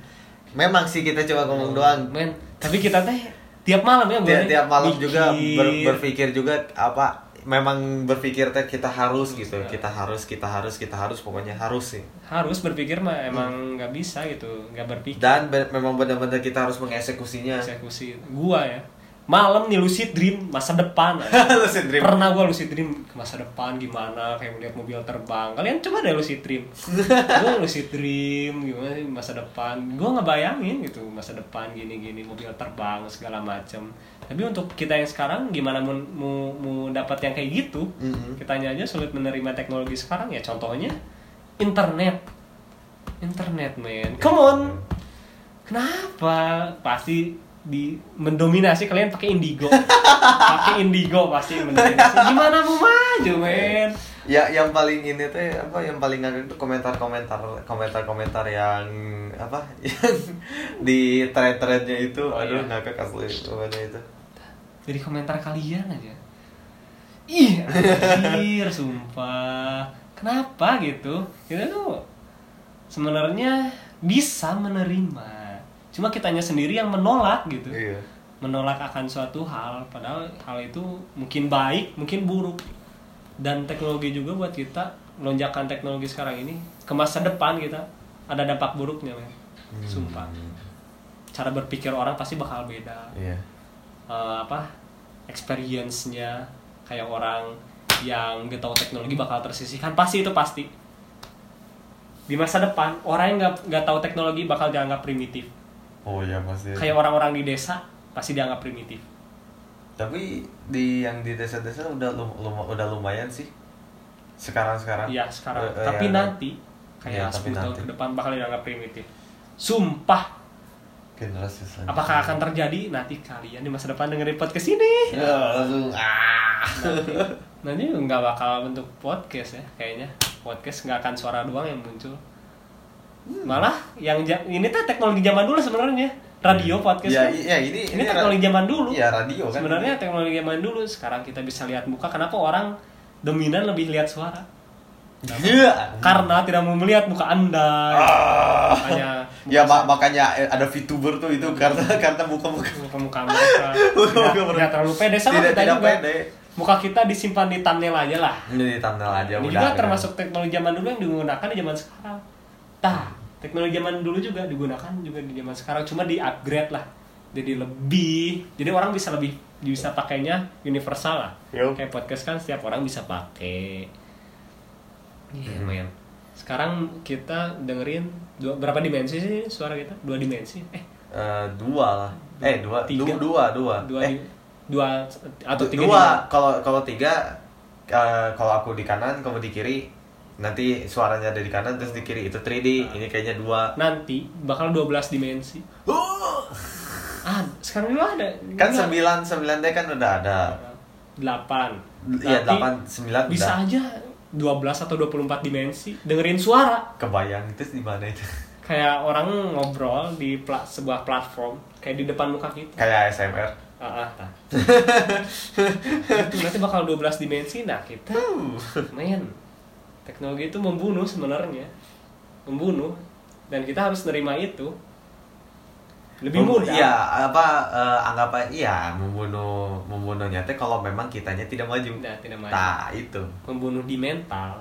S2: Memang sih kita cuma ngomong doang.
S1: men tapi kita teh tiap malam ya
S2: Tiap, tiap malam juga ber- berpikir juga apa memang berpikir teh kita harus gitu.
S1: ya.
S2: Kita harus, kita harus, kita harus pokoknya harus sih.
S1: harus berpikir mah emang nggak bisa gitu nggak berpikir
S2: Dan be- memang benar-benar kita harus mengeksekusinya.
S1: eksekusi gua ya malam nih lucid dream masa depan.
S2: Lucid dream.
S1: pernah gua lucid dream ke masa depan gimana kayak melihat mobil terbang. Kalian coba deh lucid dream. Gua lucid dream gimana sih masa depan. Gua ngebayangin gitu masa depan gini gini mobil terbang segala macem. Tapi untuk kita yang sekarang gimana mau mau, mau dapat yang kayak gitu?
S2: Mhm.
S1: kitanya aja sulit menerima teknologi sekarang. Ya contohnya internet. Internet men. Come on. Kenapa? Pasti di mendominasi kalian pakai indigo. Pakai indigo pasti mendominasi. Gimana mau maju men?
S2: Ya yang paling ini tuh apa yang paling ngakak itu komentar-komentar komentar-komentar yang apa yang di thread-threadnya itu.
S1: Oh,
S2: aduh
S1: iya.
S2: ngakak asli pokoknya itu.
S1: dari komentar kalian aja. Ih anjir sumpah. Kenapa gitu? Kita tuh sebenarnya bisa menerima cuma kitanya sendiri yang menolak gitu.
S2: Iya.
S1: menolak akan suatu hal padahal hal itu mungkin baik mungkin buruk. Dan teknologi juga buat kita lonjakan teknologi sekarang ini ke masa depan kita ada dampak buruknya men.
S2: Hmm.
S1: sumpah. Cara berpikir orang pasti bakal beda.
S2: Iya.
S1: Eh, apa experience-nya kayak orang yang gak tahu teknologi bakal tersisihkan. Pasti itu pasti. Di masa depan orang yang nggak nggak tahu teknologi bakal dianggap primitif
S2: Oh iya pasti.
S1: kayak orang-orang di desa pasti dianggap primitif
S2: Tapi di yang di desa-desa udah lum, lum- udah lumayan sih. Sekarang-sekarang.
S1: Iya sekarang.
S2: Eh,
S1: tapi
S2: ya.
S1: nanti kayak
S2: tapi
S1: 10 tahun
S2: nanti.
S1: ke depan bakal dianggap primitif. Sumpah.
S2: generasi selanjutnya.
S1: Apakah akan terjadi nanti kalian di masa depan dengerin podcast ini?
S2: Ya, langsung ah.
S1: Nanti nggak bakal bentuk podcast ya kayaknya. Podcast nggak akan suara doang yang muncul.
S2: Hmm.
S1: Malah yang ini tuh teknologi zaman dulu sebenarnya. Radio podcast.
S2: Ya,
S1: kan.
S2: iya ini
S1: ini teknologi zaman dulu.
S2: Iya, radio kan.
S1: Sebenarnya teknologi zaman dulu. Sekarang kita bisa lihat muka. Kenapa orang dominan lebih lihat suara?
S2: Iya.
S1: Karena tidak mau melihat muka anda.
S2: Ah.
S1: Makanya
S2: Ya mak- makanya ada VTuber tuh itu karena karena muka-muka
S1: muka-muka mereka tidak, terlalu pede sama
S2: tidak
S1: kita
S2: tidak
S1: juga
S2: pede.
S1: muka kita disimpan di thumbnail aja lah
S2: Ini di thumbnail aja
S1: ini
S2: udah.
S1: juga
S2: kan.
S1: termasuk teknologi zaman dulu yang digunakan di zaman sekarang tah teknologi zaman dulu juga digunakan juga di zaman sekarang cuma di upgrade lah jadi lebih jadi orang bisa lebih bisa pakainya universal lah
S2: Yo.
S1: kayak podcast kan setiap orang bisa pakai iya men sekarang kita dengerin dua, berapa dimensi sih suara kita dua dimensi eh
S2: Eh, dua lah. Eh dua,
S1: Tiga.
S2: du- dua, dua.
S1: dua
S2: eh,
S1: dua atau tiga
S2: dua. Kalau kalau tiga, eh, kalau aku di kanan, kamu di kiri. Nanti suaranya ada di kanan terus di kiri itu 3D. Ini kayaknya dua.
S1: nanti bakal 12 dimensi
S2: Uh,
S1: ah sekarang juga ada
S2: kan sembilan sembilan D kan udah ada.
S1: delapan
S2: Iya delapan sembilan
S1: bisa
S2: udah.
S1: aja 12 atau 24 dimensi dengerin suara
S2: Kebayang itu di mana itu?
S1: kayak orang ngobrol di pla- sebuah platform kayak di depan muka kita
S2: Kayak SMR.
S1: ah, ah, nanti bakal 12 dimensi nah kita men teknologi itu membunuh sebenarnya. Membunuh. Dan kita harus nerima itu. Lebih mudah.
S2: Iya, apa eh, anggap aja iya membunuh membunuhnya teh kalau memang kitanya tidak maju.
S1: Nah, tidak maju.
S2: Nah, itu.
S1: membunuh di mental.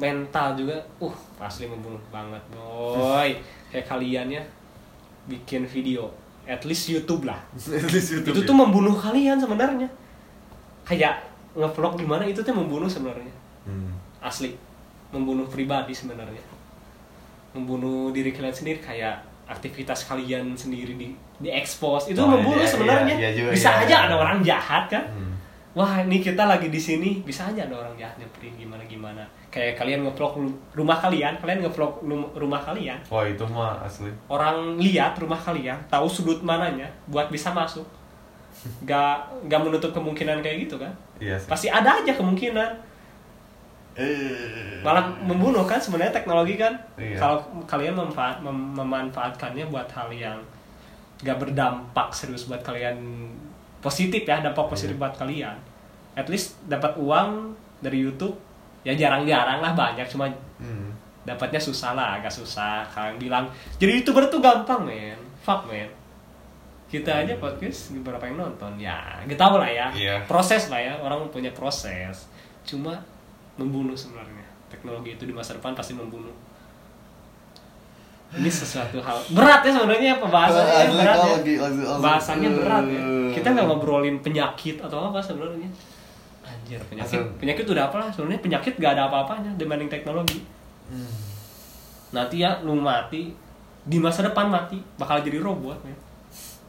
S1: Mental juga uh pasti membunuh banget boy. Kayak kalian ya bikin video. At least YouTube lah. Itu tuh membunuh kalian sebenarnya. Kayak ngevlog gimana itu tuh membunuh sebenarnya.
S2: Hmm.
S1: asli membunuh pribadi sebenarnya membunuh diri kalian sendiri kayak aktivitas kalian sendiri di di expose itu
S2: Oh,
S1: membunuh
S2: iya,
S1: sebenarnya
S2: iya, iya juga,
S1: bisa
S2: iya,
S1: aja
S2: iya.
S1: ada orang jahat kan
S2: Hmm.
S1: wah ini kita lagi di sini bisa aja ada orang jahat nyamperin gimana gimana kayak kalian ngevlog rumah kalian kalian ngevlog rumah kalian
S2: Wah, itu mah asli.
S1: orang lihat rumah kalian tahu sudut mananya buat bisa masuk gak gak menutup kemungkinan kayak gitu kan
S2: Iya sih.
S1: pasti ada aja kemungkinan. Malah membunuh kan sebenarnya teknologi kan.
S2: Iya.
S1: kalau kalian memfa- mem- memanfaatkannya buat hal yang gak berdampak serius buat kalian positif ya dampak positif
S2: Iya.
S1: buat kalian. At least dapat uang dari YouTube ya jarang-jarang lah banyak cuma
S2: Hmm.
S1: dapatnya susah lah agak susah. Kalian bilang jadi youtuber tuh gampang men. Fuck men. Kita aja podcast beberapa yang nonton? Ya kita tahu lah ya.
S2: Iya.
S1: proses lah ya orang punya proses. Cuma membunuh sebenarnya. Teknologi itu di masa depan pasti membunuh. Ini sesuatu hal berat ya sebenarnya pembahasannya berat ya.
S2: lagi- lagi- lagi-
S1: bahasannya berat ya. Kita nggak ngobrolin penyakit atau apa sebenarnya. Anjir penyakit
S2: Asal-
S1: penyakit udah apa? Lah sebenarnya penyakit gak ada apa-apanya dibanding teknologi.
S2: Hmm.
S1: nanti ya lu mati di masa depan mati bakal jadi robot men.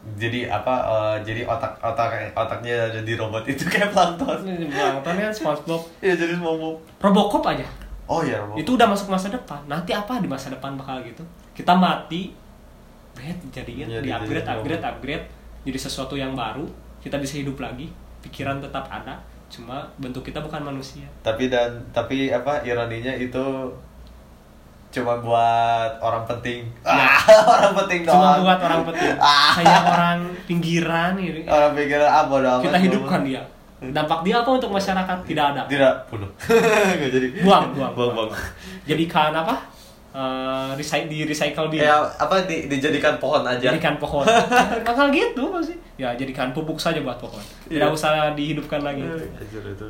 S2: Jadi apa? eh, jadi otak otak otaknya jadi robot itu kayak plankton.
S1: Plankton kan SpongeBob
S2: Iya jadi SpongeBob.
S1: Robocop aja
S2: Oh iya robot.
S1: itu udah masuk masa depan nanti apa di masa depan bakal gitu kita mati bed jadiin
S2: Iya,
S1: di
S2: jadi
S1: upgrade
S2: robot.
S1: upgrade upgrade jadi sesuatu yang baru kita bisa hidup lagi pikiran tetap ada cuma bentuk kita bukan manusia
S2: tapi dan tapi apa ironinya itu cuma buat orang penting.
S1: Ya.
S2: orang penting
S1: cuma
S2: doang.
S1: buat orang penting.
S2: Ah.
S1: kayak orang pinggiran gitu.
S2: Orang pikiran ah bodo amat
S1: kita hidupkan dia. Dampak dia apa untuk masyarakat? Tidak ada.
S2: Tidak. Bunuh. Jadi.
S1: Buang buang.
S2: Buang buang.
S1: Jadikan apa? Eh, recy- di recycle dia.
S2: Ya apa di, dijadikan pohon aja.
S1: Jadikan pohon. Bakal gitu pasti. Ya jadikan pupuk saja buat pohon. Tidak
S2: Iya.
S1: usah dihidupkan lagi.
S2: Itu.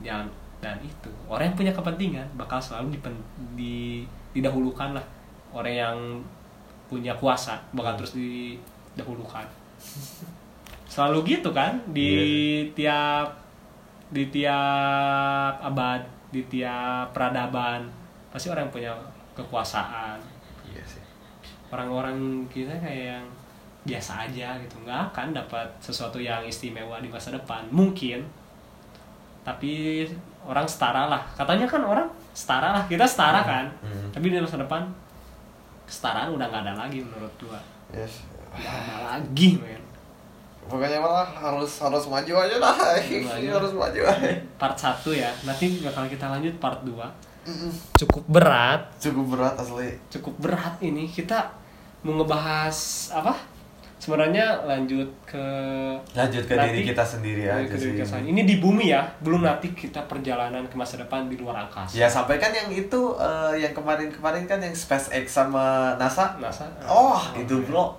S1: Yang dan itu. Orang yang punya kepentingan bakal selalu dipen, di, didahulukan lah. Orang yang punya kuasa bakal terus didahulukan. Selalu gitu kan? Di tiap di tiap abad di tiap peradaban pasti orang yang punya kekuasaan.
S2: Iya sih.
S1: Orang-orang kita kayak yang biasa aja gitu. Nggak akan dapat sesuatu yang istimewa di masa depan. Mungkin. Tapi orang setara lah. Katanya kan orang setara lah. Kita setara kan.
S2: Hmm.
S1: tapi di masa depan kesetaraan udah nggak ada lagi menurut gua.
S2: Yes.
S1: Nggak ada lagi men.
S2: Pokoknya malah harus harus maju aja lah.
S1: Maju.
S2: harus maju aja.
S1: Part 1 ya. Nanti bakal kita lanjut part 2 cukup berat.
S2: Cukup berat asli.
S1: Cukup berat ini. Kita mau ngebahas apa sebenarnya lanjut ke
S2: lanjut ke
S1: Nanti-
S2: diri kita sendiri
S1: Ke
S2: aja
S1: diri kita sendiri. ini di bumi ya belum nanti kita perjalanan ke masa depan di luar angkasa.
S2: Ya sampai kan yang itu eh, yang kemarin-kemarin kan yang SpaceX sama NASA?
S1: NASA.
S2: Oh itu bro.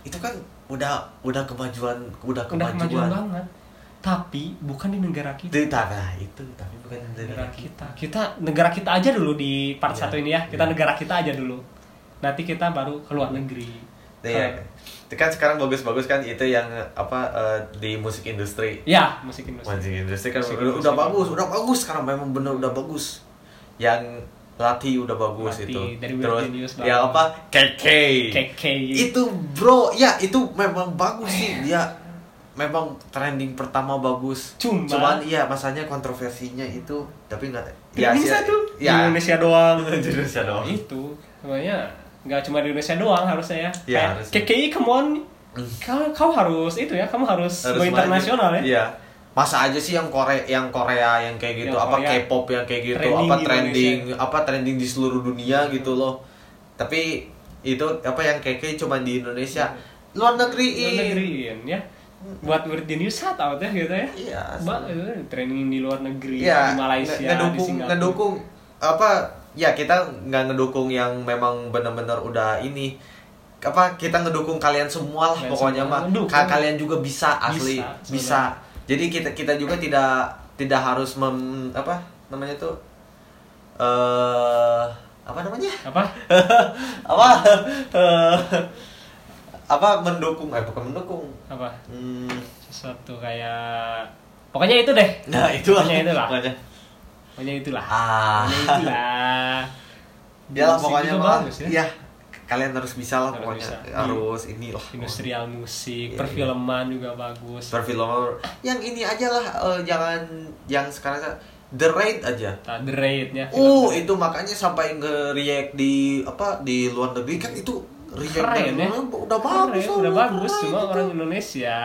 S2: Itu kan udah udah kemajuan udah
S1: udah kemajuan
S2: kemajuan.
S1: banget. Tapi bukan di negara kita.
S2: Di tanah itu tapi bukan di
S1: negara
S2: negara
S1: kita. kita. Negara kita aja dulu di part
S2: Iya.
S1: satu ini ya. Kita
S2: Iya.
S1: negara kita aja dulu. Nanti kita baru ke luar negeri.
S2: Iya.
S1: Ke-
S2: kan sekarang bagus-bagus kan itu yang apa eh, di musik industri.
S1: ya musik industri
S2: Musik industri kan
S1: Musik
S2: udah,
S1: industri.
S2: udah bagus, udah bagus sekarang memang bener udah bagus. Yang Lati udah bagus
S1: Lati,
S2: itu.
S1: dari
S2: Terus ya apa? KK.
S1: KK
S2: Itu bro, ya itu memang bagus sih dia memang trending pertama bagus.
S1: Cuma-
S2: Cuman iya masanya kontroversinya itu tapi nggak
S1: satu di
S2: ya
S1: Indonesia doang
S2: Di Indonesia doang.
S1: itu namanya nggak cuma di Indonesia doang harusnya ya Kayak
S2: harusnya.
S1: KKI come on kau, kau harus itu ya kamu harus, go internasional ya
S2: Iya. Masa aja sih yang Korea yang Korea yang kayak gitu
S1: Yang
S2: apa K-pop yang kayak gitu
S1: trending
S2: apa
S1: di
S2: trending apa trending di seluruh dunia gitu loh. Tapi itu apa yang keke cuma di Indonesia. Luar negeri.
S1: luar negeriin ya buat Virginius shout out ya gitu ya
S2: Iya.
S1: Ba, eh, training di luar negeri
S2: Iya,
S1: di Malaysia
S2: nge-
S1: di
S2: ngedukung
S1: Singapura
S2: ngedukung apa ya kita nggak ngedukung yang memang benar-benar udah ini. Apa kita ngedukung kalian semua lah
S1: Kalian
S2: pokoknya mah. Ka- kalian juga bisa asli.
S1: Bisa,
S2: bisa, jadi kita kita juga tidak tidak harus mem apa namanya tuh eh apa namanya?
S1: Apa?
S2: Apa? Eh, apa mendukung? Eh bukan mendukung.
S1: Apa?
S2: Hmm,
S1: sesuatu kayak pokoknya itu deh.
S2: Nah itu
S1: Pokoknya itulah.
S2: pokoknya
S1: pokoknya itulah
S2: ah
S1: pokoknya itulah
S2: Ya lah pokoknya mah.
S1: bagus ya.
S2: Iya. Kalian harus bisa lah
S1: Harus
S2: pokoknya.
S1: bisa.
S2: Harus inilah.
S1: industrial musik
S2: Iya,
S1: perfilman juga bagus
S2: Perfilman yang ini aja lah eh, jangan yang sekarang The Raid aja.
S1: Nah, the rate nya
S2: Uh, itu makanya sampai nge-react di apa di luar negeri kan itu react
S1: keren ya
S2: udah bagus
S1: Keren, udah bagus cuma
S2: itu.
S1: orang Indonesia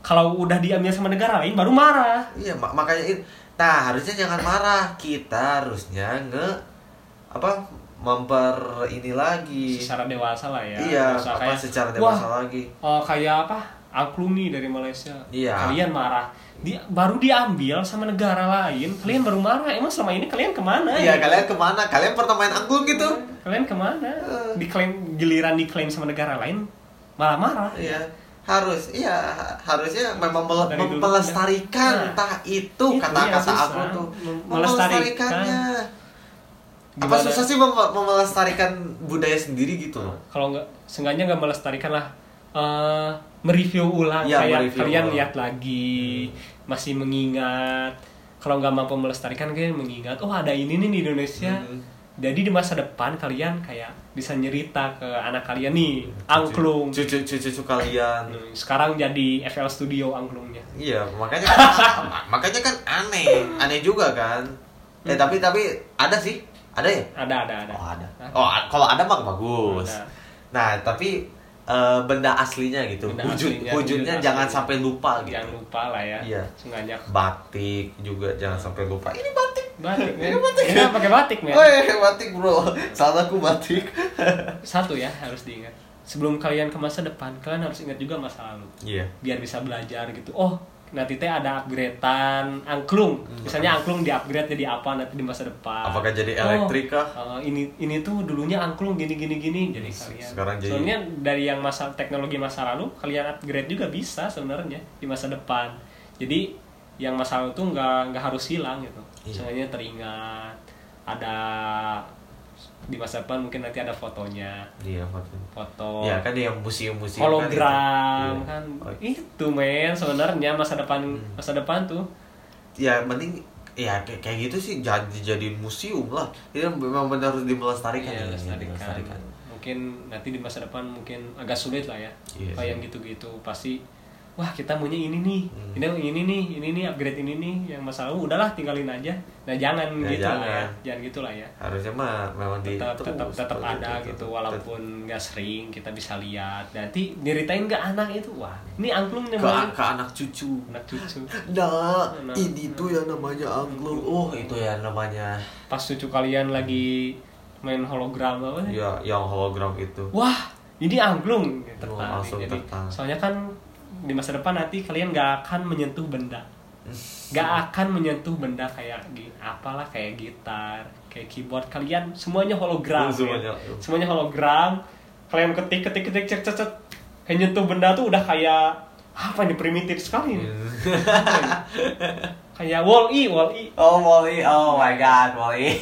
S1: kalau udah diambil sama negara lain baru marah
S2: Iya, mak- makanya it- nah harusnya jangan marah. Kita harusnya nge apa memper ini lagi.
S1: secara dewasa lah ya
S2: Iya, apa
S1: kayak,
S2: secara
S1: wah
S2: dewasa lagi.
S1: oh, kayak apa nih dari Malaysia
S2: Iya.
S1: kalian marah di, baru diambil sama negara lain kalian baru marah emang selama ini kalian ke mana
S2: Iya,
S1: ya?
S2: kalian ke mana? Kalian pernah main angklung gitu?
S1: kalian ke mana
S2: Eh.
S1: diklaim giliran diklaim sama negara lain malah marah
S2: Iya, harus iya ha- harusnya memang mele-
S1: Dari dulu.
S2: melestarikan
S1: Nah,
S2: entah itu
S1: itu
S2: kata-kata
S1: yang
S2: aku tuh melestarikannya. Apa
S1: Gimana?
S2: susah sih mem- melestarikan budaya sendiri gitu loh?
S1: kalau nggak sengaja nggak melestarikan lah eh, mereview ulang
S2: Iya,
S1: kayak
S2: mereview
S1: kalian
S2: ulang.
S1: lihat lagi masih mengingat kalau nggak mampu melestarikan kalian mengingat oh ada ini nih di Indonesia
S2: Hmm.
S1: Jadi di masa depan kalian kayak bisa nyerita ke anak kalian nih angklung
S2: Cucu cucu cucu kalian.
S1: Hmm, sekarang jadi FL Studio angklungnya
S2: Iya, makanya kan, makanya kan aneh, aneh juga kan. Eh tapi tapi ada sih, ada ya?
S1: ada ada ada
S2: Oh ada. Oh kalau ada mah bagus.
S1: Ada.
S2: Nah tapi eh, benda aslinya gitu.
S1: Benda
S2: Wujud
S1: aslinya,
S2: wujudnya
S1: wujud
S2: jangan sampai lupa gitu.
S1: jangan lupa lah ya
S2: Iya.
S1: sengaja
S2: Batik juga jangan sampai lupa. Ini batik.
S1: batik
S2: Ini batik.
S1: Ini pakai batik men
S2: Oh, iya, batik bro. Salahku batik.
S1: satu ya harus diingat sebelum kalian ke masa depan kalian harus ingat juga masa lalu
S2: Iya.
S1: biar bisa belajar gitu oh nanti teh ada upgradean angklung. Misalnya angklung di upgrade jadi apa nanti di masa depan?
S2: Apakah jadi
S1: Oh,
S2: elektrik kah?
S1: uh, ini ini tuh dulunya angklung gini gini gini. Jadi kalian
S2: sekarang jadi-
S1: soalnya dari yang masa teknologi masa lalu kalian upgrade juga bisa sebenarnya di masa depan. Jadi yang masa lalu tuh nggak nggak harus hilang gitu.
S2: Iya.
S1: soalnya teringat ada di masa depan mungkin nanti ada fotonya
S2: Iya, foto.
S1: foto
S2: Iya kan yang museum-museum
S1: hologram
S2: kan.
S1: kan,
S2: itu. Iya. Oh,
S1: itu men sebenarnya masa depan masa depan tuh
S2: ya mending ya kayak, kayak gitu sih jangan dijadiin museum lah ini memang benar harus dimelestarikan
S1: Iya,
S2: ya,
S1: lestarikan.
S2: dilestarikan.
S1: mungkin nanti di masa depan mungkin agak sulit lah ya
S2: Iya
S1: kayak yang gitu-gitu pasti wah kita maunya ini nih.
S2: Hmm.
S1: ini ini nih ini nih upgrade ini nih. Yang masa lalu udahlah tinggalin aja. Nah jangan
S2: Ya,
S1: gitu lah ya.
S2: jangan.
S1: jangan gitu lah ya.
S2: Harusnya mah memang di
S1: tetap tetap tetap ada
S2: terus,
S1: gitu walaupun nggak sering kita bisa lihat. Nanti nyeritain ke anak itu wah ini angklung
S2: ke,
S1: namanya
S2: ke anak cucu.
S1: Anak cucu.
S2: Nah,
S1: Nah,
S2: ini tuh yang namanya angklung. Oh itu ya namanya.
S1: Pas cucu kalian lagi main hologram apa? Sih?
S2: ya yang hologram itu.
S1: Wah ini angklung. Tertarik.
S2: Oh, langsung
S1: Jadi,
S2: tertarik.
S1: soalnya kan di masa depan nanti kalian nggak akan menyentuh benda nggak akan menyentuh benda kayak apalah kayak gitar kayak keyboard kalian semuanya hologram
S2: semuanya.
S1: ya. semuanya hologram kalian ketik ketik ketik cek cek cek kayak nyentuh benda tuh udah kayak apa ini primitif sekali nih. Ini? kayak wall e wall e
S2: oh Molly oh my god Molly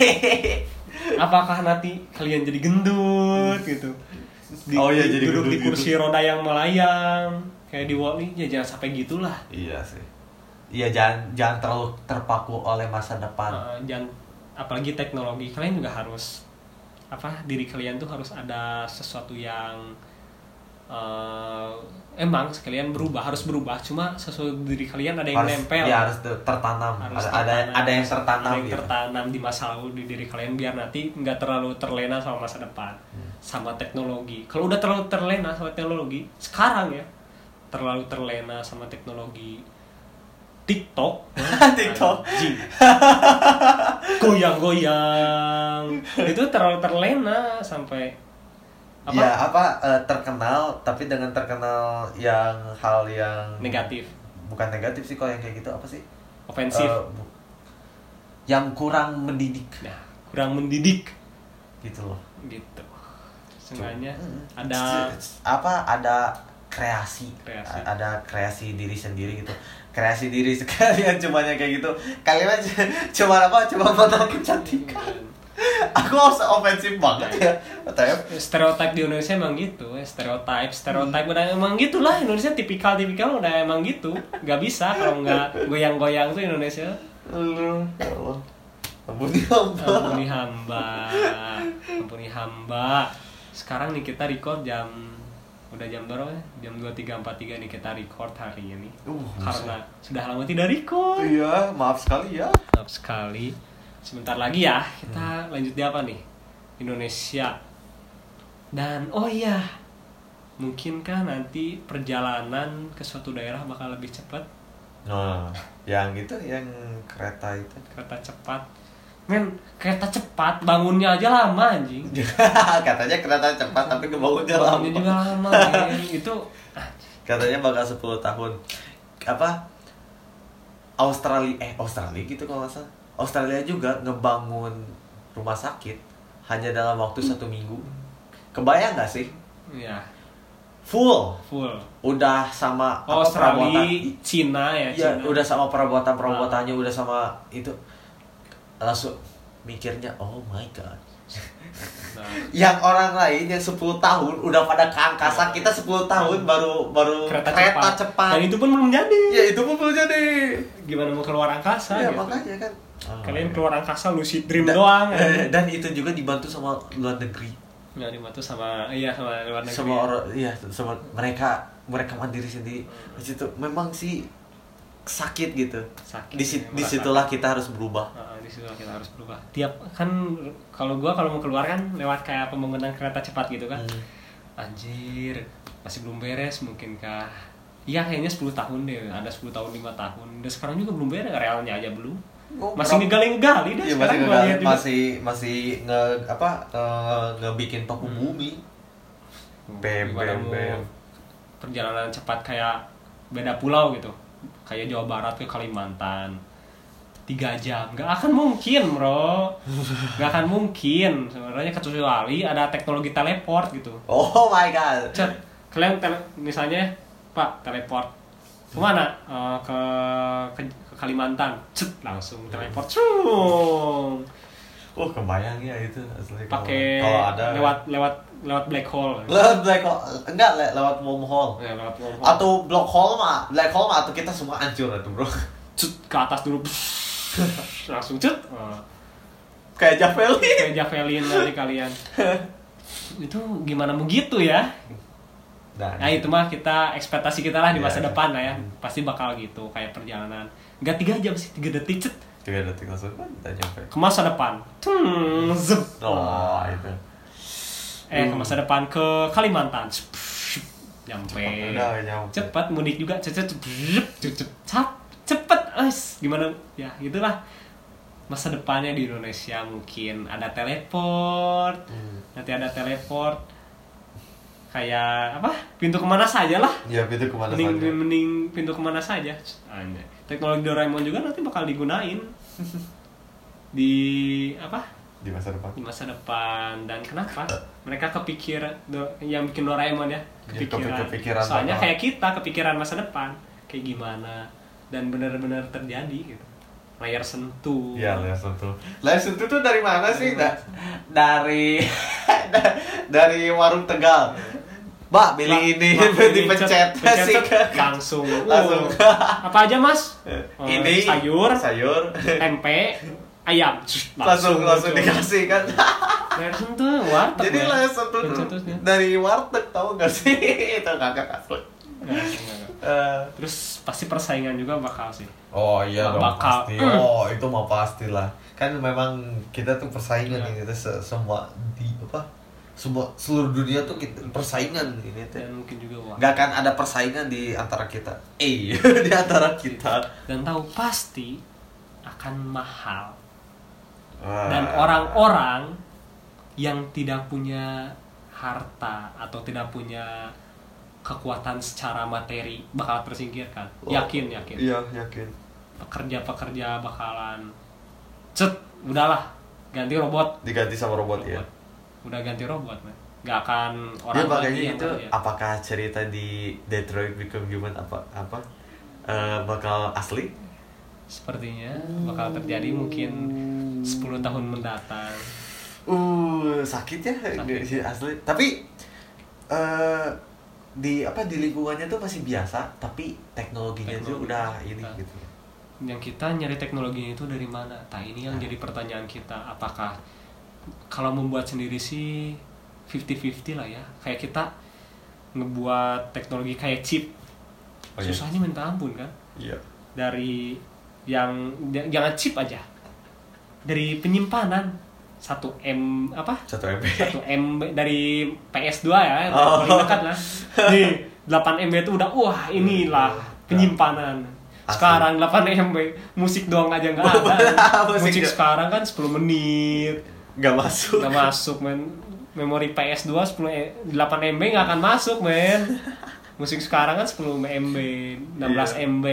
S1: apakah nanti kalian jadi gendut gitu Di-
S2: Oh iya, jadi
S1: duduk
S2: gendut
S1: di
S2: gitu.
S1: kursi roda yang melayang kayak di Wall-E ya jangan sampai gitulah.
S2: Iya sih. Iya jangan jangan terlalu terpaku oleh masa depan.
S1: Uh, jangan apalagi teknologi kalian juga harus apa diri kalian tuh harus ada sesuatu yang uh, emang sekalian berubah harus berubah. Cuma sesuatu diri kalian ada yang
S2: harus
S1: nempel.
S2: ya harus ter- tertanam.
S1: Harus
S2: ada, ada
S1: tertanam.
S2: ada yang tertanam
S1: Ada yang
S2: gitu.
S1: tertanam di masa lalu di diri kalian biar nanti nggak terlalu terlena sama masa depan
S2: Hmm.
S1: sama teknologi. Kalau udah terlalu terlena sama teknologi sekarang ya terlalu terlena sama teknologi TikTok.
S2: TikTok.
S1: Goyang-goyang. Itu terlalu terlena sampai apa?
S2: Ya apa eh, terkenal tapi dengan terkenal yang hal yang
S1: negatif.
S2: Bukan negatif sih kalau yang kayak gitu apa sih?
S1: Ofensif
S2: Eh, bu- yang kurang mendidik.
S1: Nah kurang mendidik.
S2: Gitu loh.
S1: Gitu. Sengaja
S2: Hmm.
S1: ada
S2: apa ada kreasi,
S1: Kreasi.
S2: A- ada kreasi diri sendiri gitu. Kreasi diri sekalian cumanya kayak gitu. Kalian aja cuma apa? Cuma menang kecantikan. Aku harus ofensif banget ya.
S1: Stereotip di Indonesia emang gitu stereotip stereotip udah emang gitulah. Indonesia tipikal tipikal udah emang gitu. Nggak bisa kalau nggak goyang-goyang tuh Indonesia.
S2: Ya Allah. ampuni hamba.
S1: Ampuni hamba. Ampuni hamba. Sekarang nih kita record jam udah jam berapa ya? jam 23.43 nih kita record hari ini.
S2: Uh,
S1: karena sudah lama tidak record.
S2: Iya maaf sekali ya.
S1: Maaf sekali. Sebentar lagi ya kita lanjut di apa nih? Indonesia. Dan oh iya mungkinkah nanti perjalanan ke suatu daerah bakal lebih cepat?
S2: Nah yang gitu yang kereta itu.
S1: Kereta cepat men kereta cepat bangunnya aja lama anjing.
S2: Katanya kereta cepat tapi kebangunnya lama.
S1: Bangunnya juga lama men. Itu
S2: katanya bakal 10 tahun. Apa? Australia eh Australia gitu kalau nggak salah. Australia juga ngebangun rumah sakit hanya dalam waktu satu minggu. Kebayang nggak sih?
S1: Ya
S2: full.
S1: Full.
S2: Udah sama
S1: oh, Australia Cina ya
S2: ya
S1: Cina.
S2: udah sama perabotan perabotannya udah sama itu langsung mikirnya oh my god.
S1: Nah,
S2: yang orang lain yang 10 tahun udah pada ke angkasa kita 10 tahun baru baru
S1: kereta,
S2: kereta,
S1: cepat.
S2: cepat.
S1: dan itu pun belum jadi.
S2: Ya itu pun belum jadi.
S1: Gimana mau keluar angkasa
S2: ya
S1: gitu.
S2: makanya kan.
S1: Kalian keluar angkasa lucid dream
S2: Dan-
S1: doang ya.
S2: eh, dan itu juga dibantu sama luar negeri.
S1: Nggak dibantu sama iya sama luar negeri.
S2: Sama orang iya sama mereka mereka mandiri sendiri. Di situ memang sih sakit gitu.
S1: Sakit,
S2: di,
S1: ya,
S2: di situlah kita harus berubah.
S1: Nah, di situ kita harus berubah tiap kan kalau gua kalau mau keluar kan lewat kayak pembangunan kereta cepat gitu kan
S2: Hmm.
S1: anjir masih belum beres mungkinkah Iya kayaknya 10 tahun deh ada 10 tahun 5 tahun dan sekarang juga belum beres realnya aja belum
S2: Oh,
S1: masih
S2: berapa-
S1: ngegali-ngegali deh
S2: Iya,
S1: sekarang
S2: masih,
S1: gua
S2: nge-
S1: lihat juga.
S2: masih masih nge apa eh, ngebikin paku
S1: Hmm.
S2: bumi. Bem,
S1: Gimana
S2: bem,
S1: mau
S2: bem.
S1: perjalanan cepat kayak beda pulau gitu kayak Jawa Barat ke Kalimantan tiga jam. Nggak akan mungkin bro. Nggak akan mungkin. Sebenarnya kecuali ada teknologi teleport gitu.
S2: Oh my god.
S1: Cet, kalian tele- misalnya pak teleport. Ke mana? Eh, ke, ke ke Kalimantan. Cet, langsung teleport. Cung.
S2: Oh kebayang ya itu asli. Kalau-
S1: pakai
S2: kalau ada
S1: lewat lewat lewat black hole.
S2: Lewat black hole. Enggak le- lewat wormhole.
S1: Ya, lewat wormhole.
S2: atau black hole mah black hole mah atau kita semua hancur itu bro.
S1: Cet, ke atas dulu langsung cet Eh,
S2: kayak Javelin
S1: kayak javelin dari kalian itu gimana mau gitu ya
S2: nah,
S1: nah itu mah kita ekspektasi kita lah di masa
S2: Iya.
S1: depan lah ya pasti bakal gitu kayak perjalanan nggak tiga jam sih tiga detik cet
S2: tiga detik langsung kan udah nyampe
S1: ke masa depan Tung, zep.
S2: oh itu
S1: eh ke masa depan ke Kalimantan nyampe
S2: udah nyampe
S1: cepat mudik juga cepet cepet cepet cepet es gimana? Ya gitulah. Masa depannya di Indonesia mungkin ada teleport.
S2: Hmm.
S1: nanti ada teleport. Kayak apa? Pintu ke mana saja lah.
S2: Ya itu ke mana
S1: mending
S2: saja.
S1: mending pintu ke mana saja. Anjay. teknologi Doraemon juga nanti bakal digunain. Di apa?
S2: Di masa depan.
S1: Di masa depan. Dan kenapa? Mereka kepikir do- yang bikin Doraemon ya.
S2: Ya,
S1: kepikiran,
S2: kepi- kepikiran
S1: soalnya kayak kita kepikiran masa depan. Kayak gimana dan benar-benar terjadi gitu layar sentuh
S2: Iya, layar sentuh. Layar sentuh tuh dari mana sih? Da- dari dari warung Tegal. Mbak,
S1: Lah,
S2: ini, dipencet
S1: pencet,
S2: sih.
S1: langsung
S2: Langsung.
S1: Uh, apa aja mas Eh,
S2: ini
S1: sayur
S2: sayur.
S1: tempe ayam
S2: langsung langsung
S1: muncul.
S2: dikasih kan.
S1: layar sentuh warteg
S2: Jadi
S1: ya.
S2: layar sentuh dari warteg tahu gak sih? Itu kakak asli.
S1: Nggak, nggak, nggak.
S2: Eh,
S1: terus pasti persaingan juga bakal sih
S2: Oh iya dong
S1: Bakal.
S2: pasti. Oh itu mah pasti lah. Kan memang kita tuh persaingan
S1: Iya.
S2: ini kita se- semua di apa? Semua seluruh dunia tuh kita persaingan ini tuh.
S1: dan mungkin juga wah
S2: Gak akan ada persaingan di antara kita. Eh, di antara kita.
S1: dan tahu pasti akan mahal dan orang-orang yang tidak punya harta atau tidak punya kekuatan secara materi bakal tersingkirkan
S2: Oh,
S1: yakin yakin
S2: Iya, yakin.
S1: pekerja-pekerja bakalan cet udahlah ganti robot
S2: Diganti sama robot, ya.
S1: Robot. udah ganti robot man nggak akan
S2: Dia
S1: orang lagi
S2: makanya
S1: yang
S2: itu
S1: kerja.
S2: apakah cerita di Detroit Become Human apa apa eh, bakal asli?
S1: sepertinya bakal terjadi mungkin 10 tahun mendatang
S2: Uh, sakit ya
S1: Sakit.
S2: asli. Tapi eh di apa di lingkungannya tuh masih biasa, tapi teknologinya tuh
S1: Teknologi.
S2: udah ini
S1: Nah.
S2: gitu.
S1: yang kita nyari teknologinya itu dari mana? Nah ini yang jadi pertanyaan kita apakah kalau membuat sendiri sih 50-50 lah ya kayak kita ngebuat teknologi kayak chip
S2: Oh, iya.
S1: susahnya minta ampun kan
S2: Iya.
S1: dari yang jangan chip aja dari penyimpanan 1 m apa
S2: Satu MB.
S1: 1 MB dari PS2 ya
S2: Oh.
S1: paling dekat lah nih 8 MB itu udah wah inilah penyimpanan
S2: Asli.
S1: sekarang 8 MB musik doang aja nggak ada
S2: Musik
S1: musik
S2: nggak-
S1: sekarang kan 10 menit
S2: Gak masuk.
S1: nggak masuk men memori PS2 10 e- 8 MB nggak akan masuk men musik sekarang kan 10 MB 16
S2: Iya.
S1: MB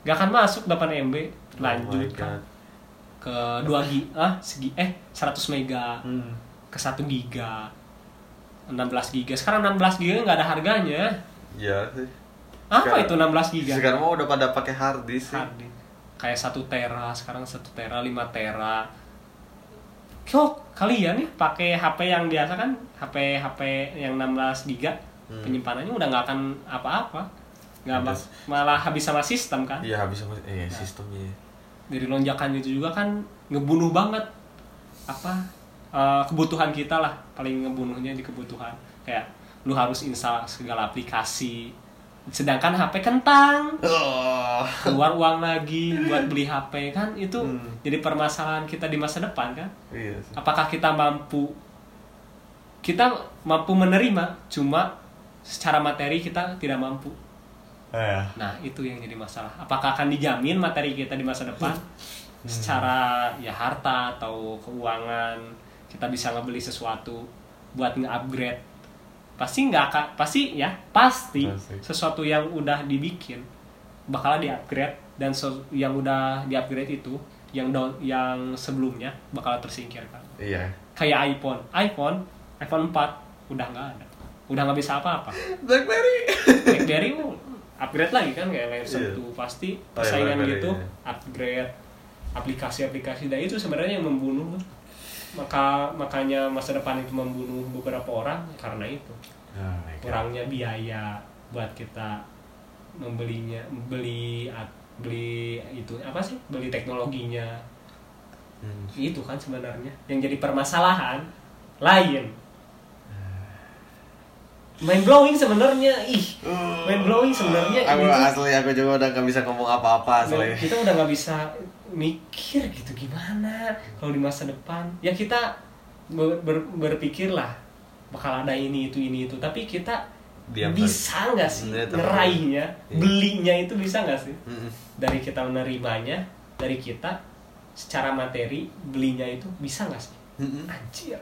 S1: nggak akan masuk 8 MB
S2: Oh
S1: lanjut kan
S2: God.
S1: Ke 2 gi ah segi eh 100 mega
S2: Hmm.
S1: ke 1 giga 16 giga sekarang 16 giga nggak ada harganya
S2: Iya sih.
S1: apa
S2: Sekarang-
S1: itu 16 giga
S2: Sekarang mah udah pada pakai hard disk sih.
S1: Hard disk. kayak 1 tera sekarang 1 tera 5 tera kok kalian nih pakai HP yang biasa kan HP HP yang 16 giga
S2: Hmm.
S1: penyimpanannya udah nggak akan apa-apa nggak malah habis sama sistem kan
S2: Iya habis sama eh sistemnya.
S1: Dari lonjakan itu juga kan ngebunuh banget. Apa eh, kebutuhan kita lah paling ngebunuhnya di kebutuhan. Kayak lu harus install segala aplikasi. Sedangkan HP kentang.
S2: Oh.
S1: keluar uang lagi buat beli HP kan? Itu
S2: Hmm.
S1: jadi permasalahan kita di masa depan kan?
S2: Iya sih.
S1: apakah kita mampu? Kita mampu menerima cuma secara materi kita tidak mampu
S2: Eh,
S1: nah itu yang jadi masalah. Apakah akan dijamin materi kita di masa depan? Secara ya harta atau keuangan kita bisa ngebeli sesuatu buat nge-upgrade pasti nggak akan pasti ya pasti
S2: Pasti.
S1: sesuatu yang udah dibikin bakal di-upgrade dan yang udah di-upgrade itu yang down, yang sebelumnya bakal tersingkirkan.
S2: Iya.
S1: kayak iPhone. iPhone iPhone 4 udah nggak ada. Udah nggak bisa apa-apa.
S2: BlackBerry.
S1: BlackBerry upgrade lagi kan kayak
S2: Iya.
S1: satu pasti
S2: Oh, iya,
S1: persaingan
S2: BlackBerry,
S1: gitu
S2: iya.
S1: upgrade aplikasi-aplikasi. Dan itu sebenarnya yang membunuh. Maka makanya masa depan itu membunuh beberapa orang karena itu.
S2: Oh
S1: kurangnya biaya buat kita membelinya beli beli itu apa sih? Beli teknologinya.
S2: Hmm.
S1: itu kan sebenarnya yang jadi permasalahan lain mind blowing sebenarnya ih. Mind blowing sebenarnya
S2: Aku asli aku juga udah gak bisa ngomong apa-apa asli.
S1: kita udah nggak bisa mikir gitu gimana kalau di masa depan. Ya kita ber- ber- berpikir lah bakal ada ini itu ini itu. Tapi kita
S2: Diam
S1: bisa nggak sih
S2: Iya,
S1: ngeraihnya?
S2: Iya.
S1: belinya itu bisa nggak sih?
S2: Mm-mm.
S1: dari kita menerimanya dari kita secara materi belinya itu bisa nggak sih?
S2: Mm-mm.
S1: anjir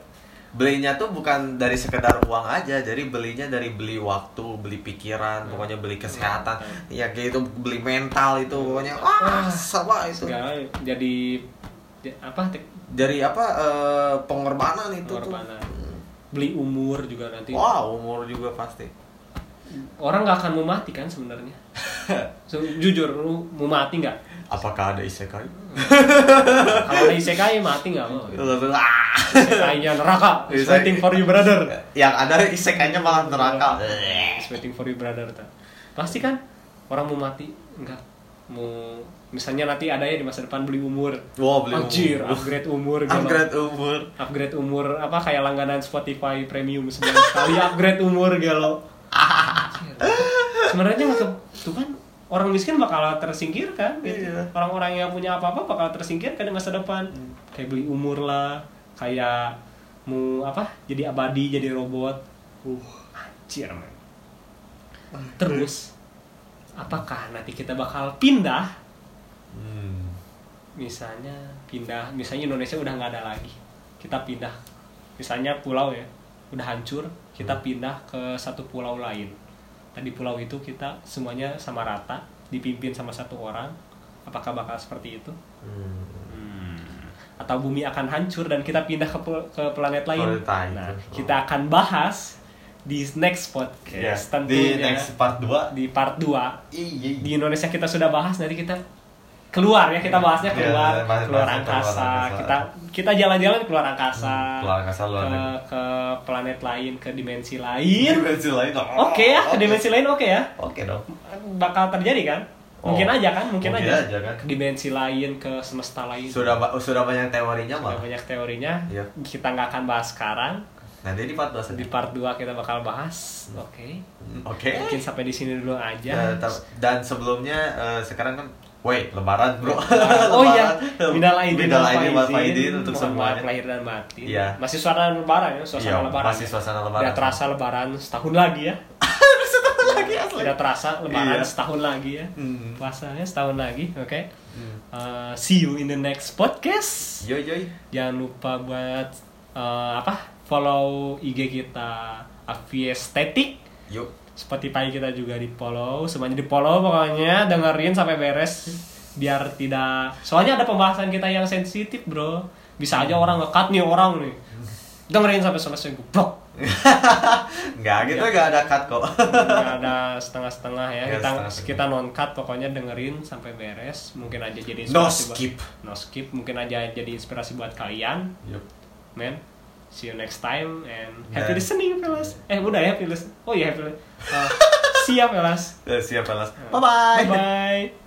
S2: Belinya tuh bukan dari sekedar uang aja, jadi belinya dari beli waktu, beli pikiran, pokoknya beli kesehatan, ya kayak itu beli mental itu pokoknya. Wah sama itu.
S1: segala jadi apa
S2: Dari apa eh, pengorbanan itu tuh.
S1: pengorbanan. Beli umur juga nanti.
S2: Wah umur juga pasti.
S1: orang nggak akan mau mati kan sebenarnya. So, jujur lu mau mati nggak
S2: Apakah ada isekai?
S1: kalau ada isekai mati nggak mau
S2: ah.
S1: isekainya neraka
S2: Isekai.
S1: waiting for you brother
S2: Yang ada isekainya malah neraka.
S1: It's waiting for you brother pasti kan orang mau mati nggak mau misalnya nanti ada ya di masa depan beli umur
S2: Wow beli
S1: Anjir,
S2: umur.
S1: upgrade umur gitu.
S2: Upgrade umur.
S1: upgrade umur apa kayak langganan Spotify premium sebulan sekali upgrade umur galau sebenarnya nggak ke itu kan orang miskin bakal tersingkirkan gitu.
S2: Iya.
S1: orang-orang yang punya apa-apa bakal tersingkirkan di masa depan kayak beli umur lah kayak mau apa jadi abadi jadi robot uh anjir man. terus apakah nanti kita bakal pindah
S2: Hmm.
S1: misalnya pindah misalnya Indonesia udah nggak ada lagi kita pindah misalnya pulau ya udah hancur kita pindah ke satu pulau lain tadi pulau itu kita semuanya sama rata dipimpin sama satu orang. Apakah bakal seperti itu?
S2: Hmm.
S1: atau bumi akan hancur dan kita pindah ke ke planet lain?
S2: Planet
S1: nah kita akan bahas di next podcast
S2: di
S1: tentunya.
S2: next part 2
S1: di part 2
S2: Iya.
S1: di Indonesia kita sudah bahas nanti kita keluar ya kita bahasnya
S2: Iya,
S1: keluar
S2: bahas-
S1: keluar
S2: bahas keluar
S1: angkasa
S2: angkasa.
S1: kita kita jalan-jalan keluar angkasa
S2: Keluar angkasa luar
S1: ke,
S2: negeri.
S1: ke planet lain ke dimensi lain
S2: Dimensi lain.
S1: oke ya ke dimensi lain oke ya
S2: Oke dong.
S1: bakal terjadi kan
S2: Oh.
S1: mungkin aja kan mungkin,
S2: Mungkin
S1: aja.
S2: aja kan.
S1: ke dimensi lain ke semesta lain
S2: Sudah ba- sudah banyak teorinya
S1: Sudah
S2: mah.
S1: banyak teorinya
S2: Iya.
S1: kita nggak akan bahas sekarang
S2: Nanti di part 2
S1: di part 2 kita bakal bahas oke
S2: Oke.
S1: mungkin sampai di sini dulu aja
S2: Dan, dan sebelumnya eh, sekarang kan Wait, lebaran bro
S1: Oh iya,
S2: Lebaran.
S1: minal aidin
S2: Minal aidin wal
S1: faizin
S2: untuk semuanya
S1: lahir dan batin.
S2: Iya.
S1: Masih suasana lebaran ya, suasana
S2: Iya,
S1: lebaran.
S2: masih suasana lebaran.
S1: Udah terasa lebaran setahun lagi ya.
S2: Setahun lagi asli
S1: Udah terasa lebaran
S2: Iya.
S1: setahun lagi ya.
S2: Hmm.
S1: Puasanya setahun lagi, oke.
S2: Hmm.
S1: Uh, see you in the next podcast.
S2: Yoi yoi
S1: Jangan lupa buat uh, apa? Follow IG kita Aviestetik.
S2: Yuk
S1: Spotify kita juga di follow, semuanya di follow pokoknya dengerin sampai beres biar tidak. Soalnya ada pembahasan kita yang sensitif bro, bisa aja orang ngekat nih orang nih, dengerin sampai selesai goblok.
S2: Nggak gitu nggak ada cut kok
S1: Nggak ada setengah-setengah ya,
S2: Nggak
S1: kita
S2: setengah-setengah.
S1: kita non cut pokoknya dengerin sampai beres, mungkin aja jadi
S2: No
S1: inspirasi buat-
S2: skip.
S1: no skip, mungkin aja jadi inspirasi buat kalian,
S2: Yuk
S1: men. See you next time and happy
S2: Dan-
S1: listening, fellas. Eh, udah ya, listen. Oh iya, happy. li- Uh, siap, fellas.
S2: Eh, Siap Alas
S1: Bye bye.